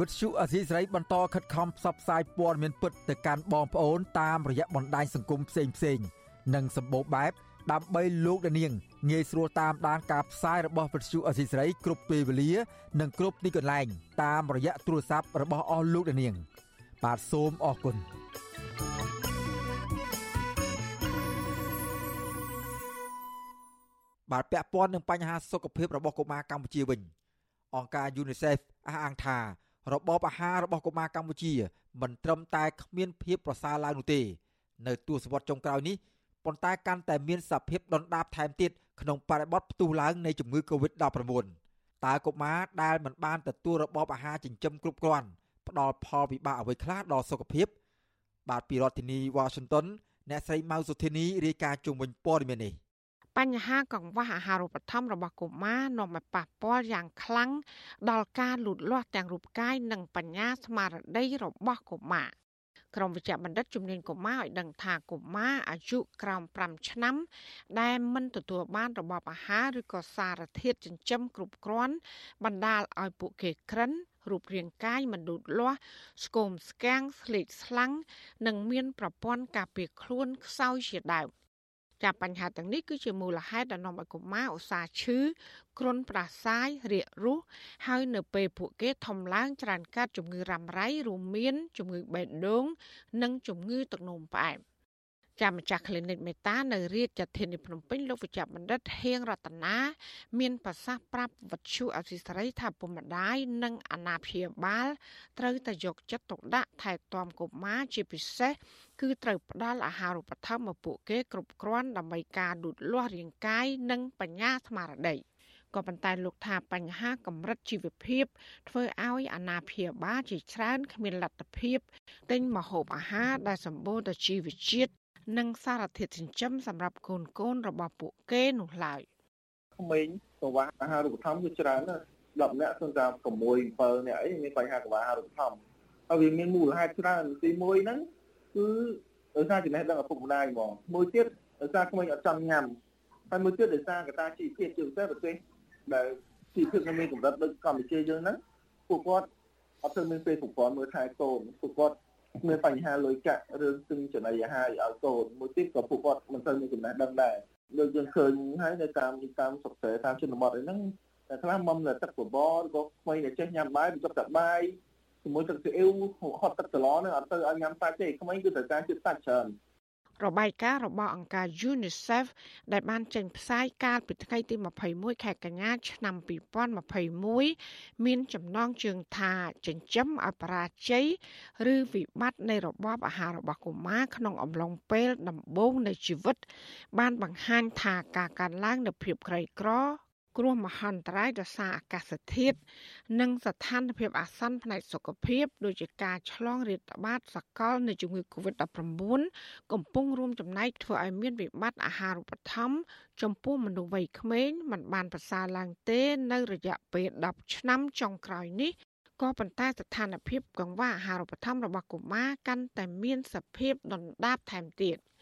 វិទ្យុអសីស្រីបន្តខិតខំផ្សព្វផ្សាយព័ត៌មានពិតទៅកាន់បងប្អូនតាមរយៈបណ្ដាញសង្គមផ្សេងៗនិងសម្បូរបែបដើម្បីលោកដានាងងាយស្រួលតាមដានការផ្សាយរបស់វិទ្យុអសីស្រីគ្រប់ពេលវេលា និងគ្រប់ទីកន្លែង តាមរយៈទូរស័ព្ទរបស់អស់លោកដានាង បាទសូមអរគុណបាទពាក់ព័ន្ធនឹងបញ្ហាសុខភាពរបស់កុមារកម្ពុជាវិញអង្គការ UNICEF អះអាងថា របបអាហាររបស់កុមារកម្ពុជា មិនត្រឹមតែគ្មានភាពប្រសើរឡើងនោះទេ នៅទសវត្សរ៍ចុងក្រោយនេះប៉ុន្តែកាន់តែមានសភាពដុនដាបថែមទៀតក្នុងបរិបទផ្ទុះឡើងនៃជំងឺ Covid-19 តើកុមារដែលមិនបានទទួលរបបអាហារចិញ្ចឹមគ្រប់គ្រាន់ផ្ដល់ផលវិបាកអ្វីខ្លះដល់សុខភាព បាទពីរដ្ឋធានីវ៉ាស៊ីនតោនអ្នកស្រីម៉ៅសុធានីរាយការណ៍ជុំវិញព័ត៌មាននេះ បញ្ហាកង្វះអាហារូបត្ថម្ភរបស់កុមារនាំឲ្យប៉ះពាល់យ៉ាងខ្លាំងដល់ការលូតលាស់ទាំងរូបកាយនិងបញ្ញាស្មារតីរបស់កុមារក្រុមវិជ្ជបណ្ឌិតជំនាញកុមារឲ្យដឹងថាកុមារអាយុក្រោម5ឆ្នាំ ដែលមិនទទួលបានរបបអាហារឬក៏សារធាតុចិញ្ចឹមគ្រប់គ្រាន់បណ្ដាលឲ្យពួកគេក្រិនរូបរាងកាយមិនលូតលាស់ស្គមស្គាំងស្លេកស្លាំងនិងមានប្រព័ន្ធការពារខ្លួនខ្សោយជាដើម ចាប់បញ្ហាទាំងនេះគឺជាមូលហេតុដែលនាំឲ្យកុមារឧស្សាហ៍ឈឺគ្រុនប្រសាយរាគរូសហើយនៅពេលពួកគេធំឡើងច្រើនកើតជំងឺរ៉ាំរ៉ៃរួមមានជំងឺបេះដូង និងជំងឺទឹកនោមផ្អែម។ចាម្ចាស់ clinic មេតានៅរាជធានីភ្នំពេញលោកវិជ្ជបណ្ឌិតហៀងរតនាមានប្រសាសន៍ប្រាប់វັດឈូអសីសេរីថាពុកម្ដាយនិងអាណាព្យាបាលត្រូវតែយកចិត្តទុកដាក់ថែទាំកុមារជាពិសេស គឺត្រូវផ្ដល់អាហារូបត្ថម្ភមកពួកគេគ្រប់គ្រាន់ដើម្បីការលូតលាស់រាងកាយនិងបញ្ញាស្មារតីក៏ប៉ុន្តែលោកថាបញ្ហាកម្រិតជីវភាព ធ្វើឲ្យអាណាព្យាបាលជាច្រើនគ្មានលទ្ធភាពទិញម្ហូបអាហារដែលសម្បូរទៅជីវជាតិនិងសារធាតុចិញ្ចឹមសម្រាប់កូនកូនរបស់ពួកគេនោះឡើយក្មេងកង្វះអាហារូបត្ថម្ភគឺច្រើនណាស់10នាក់សន្តា6 7នាក់អីមានបញ្ហាកង្វះអាហារូបត្ថម្ភហើយវាមានមូលហេតុច្រើនទី1ហ្នឹង គឺដោយសារចំណេះដឹងឪពុកម្ដាយហ្មងមួយទៀតដោយសារក្មេងអត់ចង់ញ៉ាំហើយមួយទៀតដោយសារកត្តាជីវភាពជាពិសេសប្រទេសដែលជីវភាពនៅមានកម្រិតដូចកម្ពុជាយើងហ្នឹងពួកគាត់អត់ទៅមានពេលប្រព័ន្ធមើលថែកូនពួកគាត់មានបញ្ហាលុយកាក់រឿងទិញចំណីអាហារឲ្យកូនមួយទៀតក៏ពួកគាត់មិនសូវមានចំណេះដឹងដែរដូចយើងឃើញហើយនៅតាមតាមសុខសេតាមជនបទអីហ្នឹងតែខ្លះមុំតែទឹកបបរក៏ថ្មីតែចេះញ៉ាំបាយបញ្ចុកតែបាយ ជាមួយទឹកស៊ីអ៊ីវហត់ទឹកត្រឡហ្នឹងអត់ទៅឲ្យញ៉ាំសាច់ទេក្មេងគឺត្រូវការជាតិសាច់ច្រើនរបាយការណ៍របស់អង្គការ UNICEF ដែលបានចេញផ្សាយកាលពីថ្ងៃទី21ខែកញ្ញាឆ្នាំ2021មានចំណងជើងថាចិញ្ចឹមអបរាជ័យឬវិបត្តិនៃរបបអាហាររបស់កុមារក្នុងអំឡុងពេលដំបូងនៃជីវិត បានបង្ហាញថាការកើនឡើងនៃភាពក្រីក្រ គ្រោះមហន្តរាយដោយសារអាកាសធាតុនិងស្ថានភាពអាសន្នផ្នែកសុខភាពដូចជាការឆ្លងរាតត្បាតសកលនៃជំងឺ Covid-19 កំពុងរួមចំណែកធ្វើឲ្យមានវិបត្តិអាហារូបត្ថម្ភចំពោះមនុស្សវ័យក្មេងមិនបានប្រសើរឡើងទេនៅរយៈពេល10ឆ្នាំចុងក្រោយនេះក៏ប៉ុន្តែស្ថានភាពកង្វះអាហារូបត្ថម្ភរបស់កុមារកាន់តែមានសភាពដុនដាបថែមទៀត។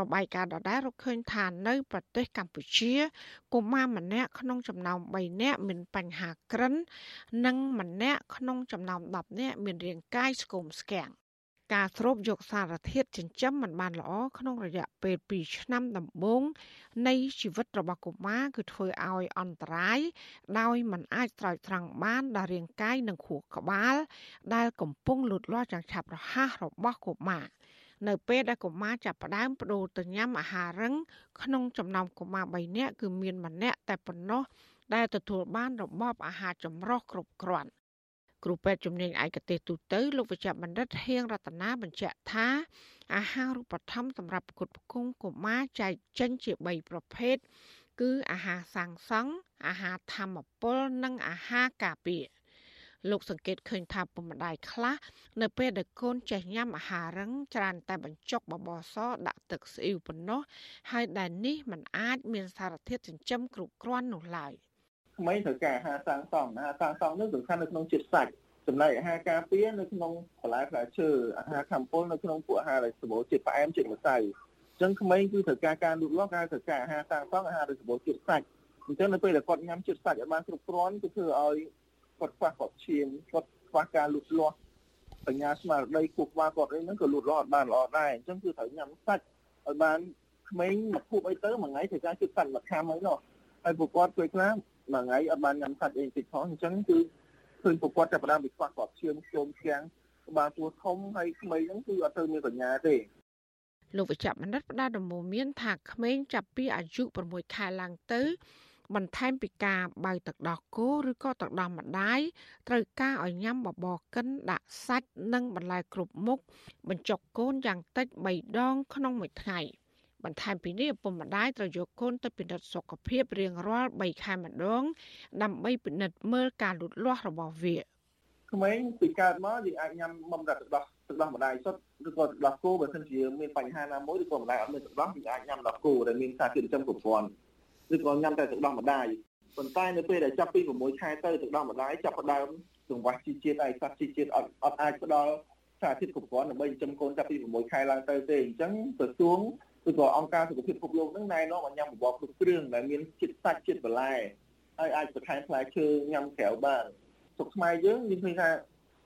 របាយការណ៍ដដែលរកឃើញថានៅប្រទេសកម្ពុជាកុមារម្នាក់ក្នុងចំណោម3នាក់មានបញ្ហាក្រិន និងម្នាក់ក្នុងចំណោម10នាក់មានរាងកាយស្គមស្គាំងការស្រូបយកសារធាតុចិញ្ចឹមមិនបានល្អក្នុងរយៈពេល2ឆ្នាំដំបូងនៃជីវិតរបស់កុមារគឺធ្វើឲ្យអន្តរាយដោយមិនអាចស្រោចស្រង់បានដល់រាងកាយនិងខួរក្បាល ដែលកំពុងលូតលាស់យ៉ាងឆាប់រហ័សរបស់កុមារ នៅពេលដែលកុមារចាប់ផ្ដើមបដូរទៅញ៉ាំអាហាររឹងក្នុងចំណោមកុមារ3នាក់គឺមានម្នាក់តែប៉ុណ្ណោះដែលទទួលបានរបបអាហារចម្រុះគ្រប់គ្រាន់គ្រូពេទ្យជំនាញឯកទេសទូទៅលោកវិជ្ជបណ្ឌិតហៀងរតនាបញ្ជាក់ថាអាហារូបត្ថម្ភសម្រាប់គុតផ្គងកុមារចែកចេញជា3ប្រភេទគឺអាហារសាងសង់អាហារធម្មពលនិងអាហារការពារ លោកសង្កេតឃើញថាពុកម្ដាយខ្លះនៅពេលដែលកូនចេះញ៉ាំអាហាររឹងច្រើនតែបញ្ចុកបបរសដាក់ទឹកស្អ៊ីវប៉ុណ្ណោះហើយដែលនេះมันអាចមានសារធាតុចិញ្ចឹមគ្រប់គ្រាន់នោះឡើយក្មេងត្រូវការអាហារសាងសង់អាហារសាងសង់នោះសំខាន់នៅក្នុងជាតិសាច់ចំណែកអាហារការពារនៅក្នុងបន្លែផ្លែឈើអាហារខាំពុលនៅក្នុងពួកអាហារដែលសម្បូរជាតិផ្អែមជាតិម្សៅអញ្ចឹងក្មេងគឺត្រូវការការលូតលាស់ការត្រូវការអាហារសាងសង់អាហារដែលសម្បូរជាតិសាច់អញ្ចឹងនៅពេលដែលគាត់ញ៉ាំជាតិសាច់ឲ្យបានគ្រប់គ្រាន់គឺធ្វើឲ្យ គាត់ខ្វះគាត់ឈាមគាត់ខ្វះការលូតលាស់បញ្ញាស្មារតីគូក្បាលគាត់អីហ្នឹងក៏លូតលាស់អត់បានល្អដែរអញ្ចឹងគឺត្រូវញ៉ាំសាច់ឲ្យបានក្មេងមកខួបអីទៅមួយថ្ងៃត្រូវការជិតសាច់មួយខាំអីនោះហើយពួកគាត់ពេលខ្លះមួយថ្ងៃអត់បានញ៉ាំសាច់អីតិចផងអញ្ចឹងគឺឃើញពួកគាត់ចាប់ផ្ដើមពីខ្វះគាត់ឈាមជុំខ្លាំងក្បាលពោះធំហើយក្មេងហ្នឹងគឺអត់ទៅមានបញ្ញាទេលោកវិជ្ជបណ្ឌិតផ្ដល់ដំណោមានថាក្មេងចាប់ពីអាយុ6ខែឡើងទៅ បន្ថែមពីការបើទឹកដោះគោឬក៏ទឹកដោះម្ដាយត្រូវការឲ្យញ៉ាំបបរកិនដាក់សាច់និងបន្លែគ្រប់មុខបញ្ចុកកូនយ៉ាងតិច3ដងក្នុងមួយថ្ងៃបន្ថែមពីនេះឪពុកម្ដាយត្រូវយកកូនទៅពិនិត្យសុខភាពរៀងរាល់3ខែម្ដង ដើម្បីពិនិត្យមើលការលូតលាស់របស់វាក្មេងពីកើតមកយើងអាចញ៉ាំបំរទឹកដោះទឹកដោះម្ដាយសុទ្ធឬក៏ទឹកដោះគោបើមិនជាមានបញ្ហាណាមួយឬក៏ម្ដាយអត់មានទឹកដោះយើងអាចញ៉ាំទឹកដោះគោដែលមានសារធាតុចិញ្ចឹមគ្រប់គ្រាន់ ឬក៏ញ៉ាំតែទឹកដោះម្ដាយប៉ុន្តែនៅពេលដែលចាប់ពី6ខែទៅទឹកដោះម្ដាយចាប់ផ្ដើមចង្វាស់ជីជាតិហើយសាច់ជីជាតិអត់អត់អាចផ្ដល់សារធាតុគ្រប់គ្រាន់ដើម្បីចិញ្ចឹមកូនចាប់ពី6ខែឡើងទៅទេអញ្ចឹងក្រសួងឬក៏អង្គការសុខភាពពិភពលោកនឹងណែនាំឲ្យញ៉ាំបបរគ្រប់គ្រឿងដែលមានជាតិសាច់ជាតិបន្លែហើយអាចបន្ថែមផ្លែឈើញ៉ាំក្រៅបានសុខខ្មែរយើងមានឃើញថា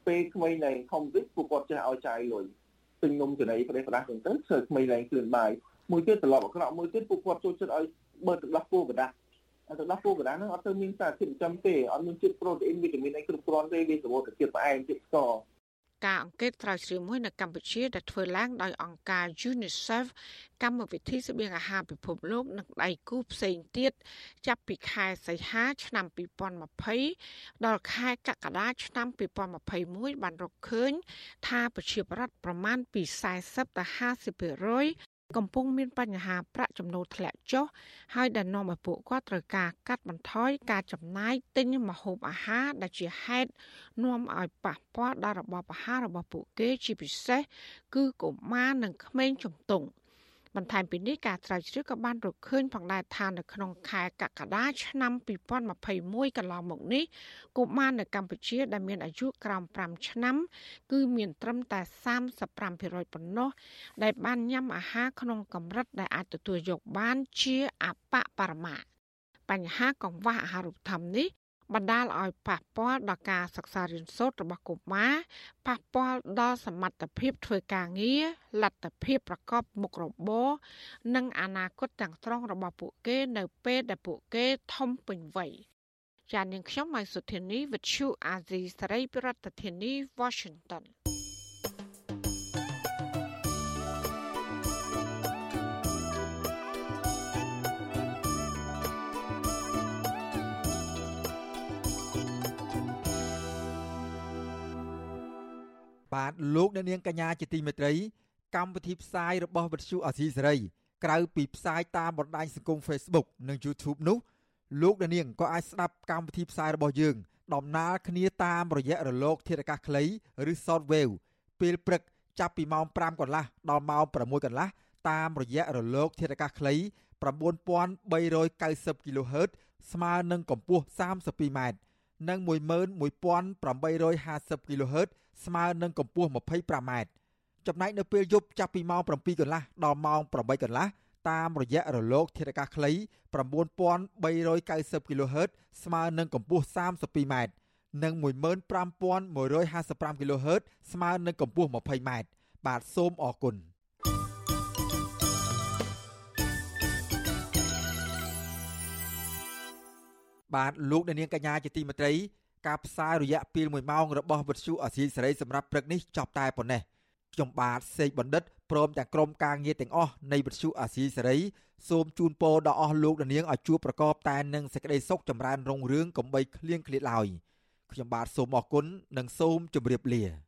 ពេលក្មេងឡើងធំតិចពួកគាត់ចេះឲ្យចាយលុយទិញនំចំណីប្រទេសប្រដាស់ទៅទៅធ្វើក្មេងឡើងគ្លឿនបាយមួយទៀតត្រឡប់អាក្រក់មួយទៀតពួកគាត់ចូលចិត្តឲ្យ បើទឹកដោះគោប្រដាស់ទឹកដោះគោប្រដាស់ហ្នឹងអត់ទៅមានសារធាតុចិញ្ចឹមទេអត់មានជាតិប្រូតេអ៊ីនវីតាមីនអីគ្រប់គ្រាន់ទេវាសម្បូរទៅជាតិផ្អែមជាតិស្ករការអង្កេតស្រាវជ្រាវមួយនៅកម្ពុជាដែលធ្វើឡើងដោយអង្គការ UNICEF កម្មវិធីស្បៀងអាហារពិភពលោកនិងដៃគូផ្សេងទៀតចាប់ពីខែសីហាឆ្នាំ2020ដល់ខែកក្កដាឆ្នាំ2021បានរកឃើញថាប្រជាប្រដ្ឋប្រមាណពី40ដល់50% កំពុងមានបញ្ហាប្រាក់ចំណូលធ្លាក់ចុះហើយដែលនាំឲ្យពួកគាត់ត្រូវការកាត់បន្ថយការចំណាយទិញម្ហូបអាហារដែលជាហេតុនាំឲ្យប៉ះពាល់ដល់របបអាហាររបស់ពួកគេជាពិសេសគឺកុមារនិងក្មេងជំទង់។ បន្ថែមពីនេះការស្រាវជ្រាវក៏បានរកឃើញផងដែរថានៅក្នុងខែកក្កដាឆ្នាំ2021កន្លងមកនេះកុមារនៅកម្ពុជាដែលមានអាយុក្រោម5ឆ្នាំ គឺមានត្រឹមតែ35%ប៉ុណ្ណោះដែលបានញ៉ាំអាហារក្នុងកម្រិតដែលអាចទទួលយកបានជាអបបរមាបញ្ហាកង្វះអាហារូបត្ថម្ភនេះ បណ្ដាលឲ្យប៉ះពាល់ដល់ការសិក្សារៀនសូត្ររបស់កុមារប៉ះពាល់ដល់សមត្ថភាពធ្វើការងារលទ្ធភាពប្រកបមុខរបរនិងអនាគតទាំងស្រុងរបស់ពួកគេនៅពេលដែលពួកគេធំពេញវ័យចាននាងខ្ញុំម៉ៃសុធានីវិទ្យុអាស៊ីសេរីប្រធានាធិបតី Washington បាទលោកអ្នកនាងកញ្ញាជាទីមេត្រី កម្មវិធីផ្សាយរបស់វិទ្យុអាស៊ីសេរីក្រៅពីផ្សាយតាមបណ្ដាញសង្គម Facebook និង YouTube នោះលោកអ្នកនាងក៏អាចស្ដាប់កម្មវិធីផ្សាយរបស់យើង ដំណើរគ្នាតាមរយៈរលក ធាតុអាកាសខ្លីឬ Shortwave ពេលព្រឹកចាប់ពីម៉ោង5កន្លះដល់ម៉ោង6កន្លះតាមរយៈរលក ធាតុអាកាសខ្លី9390 kHz ស្មើនឹងកម្ពស់ 32m និង11850 kHz ស្មើនឹងកម្ពស់ 25m ចំណែកនៅពេលយប់ចាប់ពីម៉ោង7កន្លះដល់ម៉ោង8កន្លះតាមរយៈរលកធាតុអាកាសខ្លី9390 kHz ស្មើនឹងកម្ពស់ 32m និង15155 kHz ស្មើនឹងកម្ពស់ 20m បាទសូមអរគុណបាទលោកអ្នកនាងកញ្ញាជាទីមេត្រី ការផ្សាយរយៈពេល1ម៉ោងរបស់វិទ្យុអាស៊ីសេរីសម្រាប់ព្រឹកនេះចប់តែប៉ុណ្ណេះខ្ញុំបាទសេកបណ្ឌិតព្រមទាំងក្រុមការងារទាំងអស់នៃវិទ្យុអាស៊ីសេរីសូមជូនពរដល់អស់លោកអ្នកនាងឲ្យជួបប្រកបតែនឹងសេចក្តីសុខចម្រើនរុងរឿងកំបីគ្លៀងគ្លាតឡើយខ្ញុំបាទសូមអរគុណនិងសូមជម្រាបលា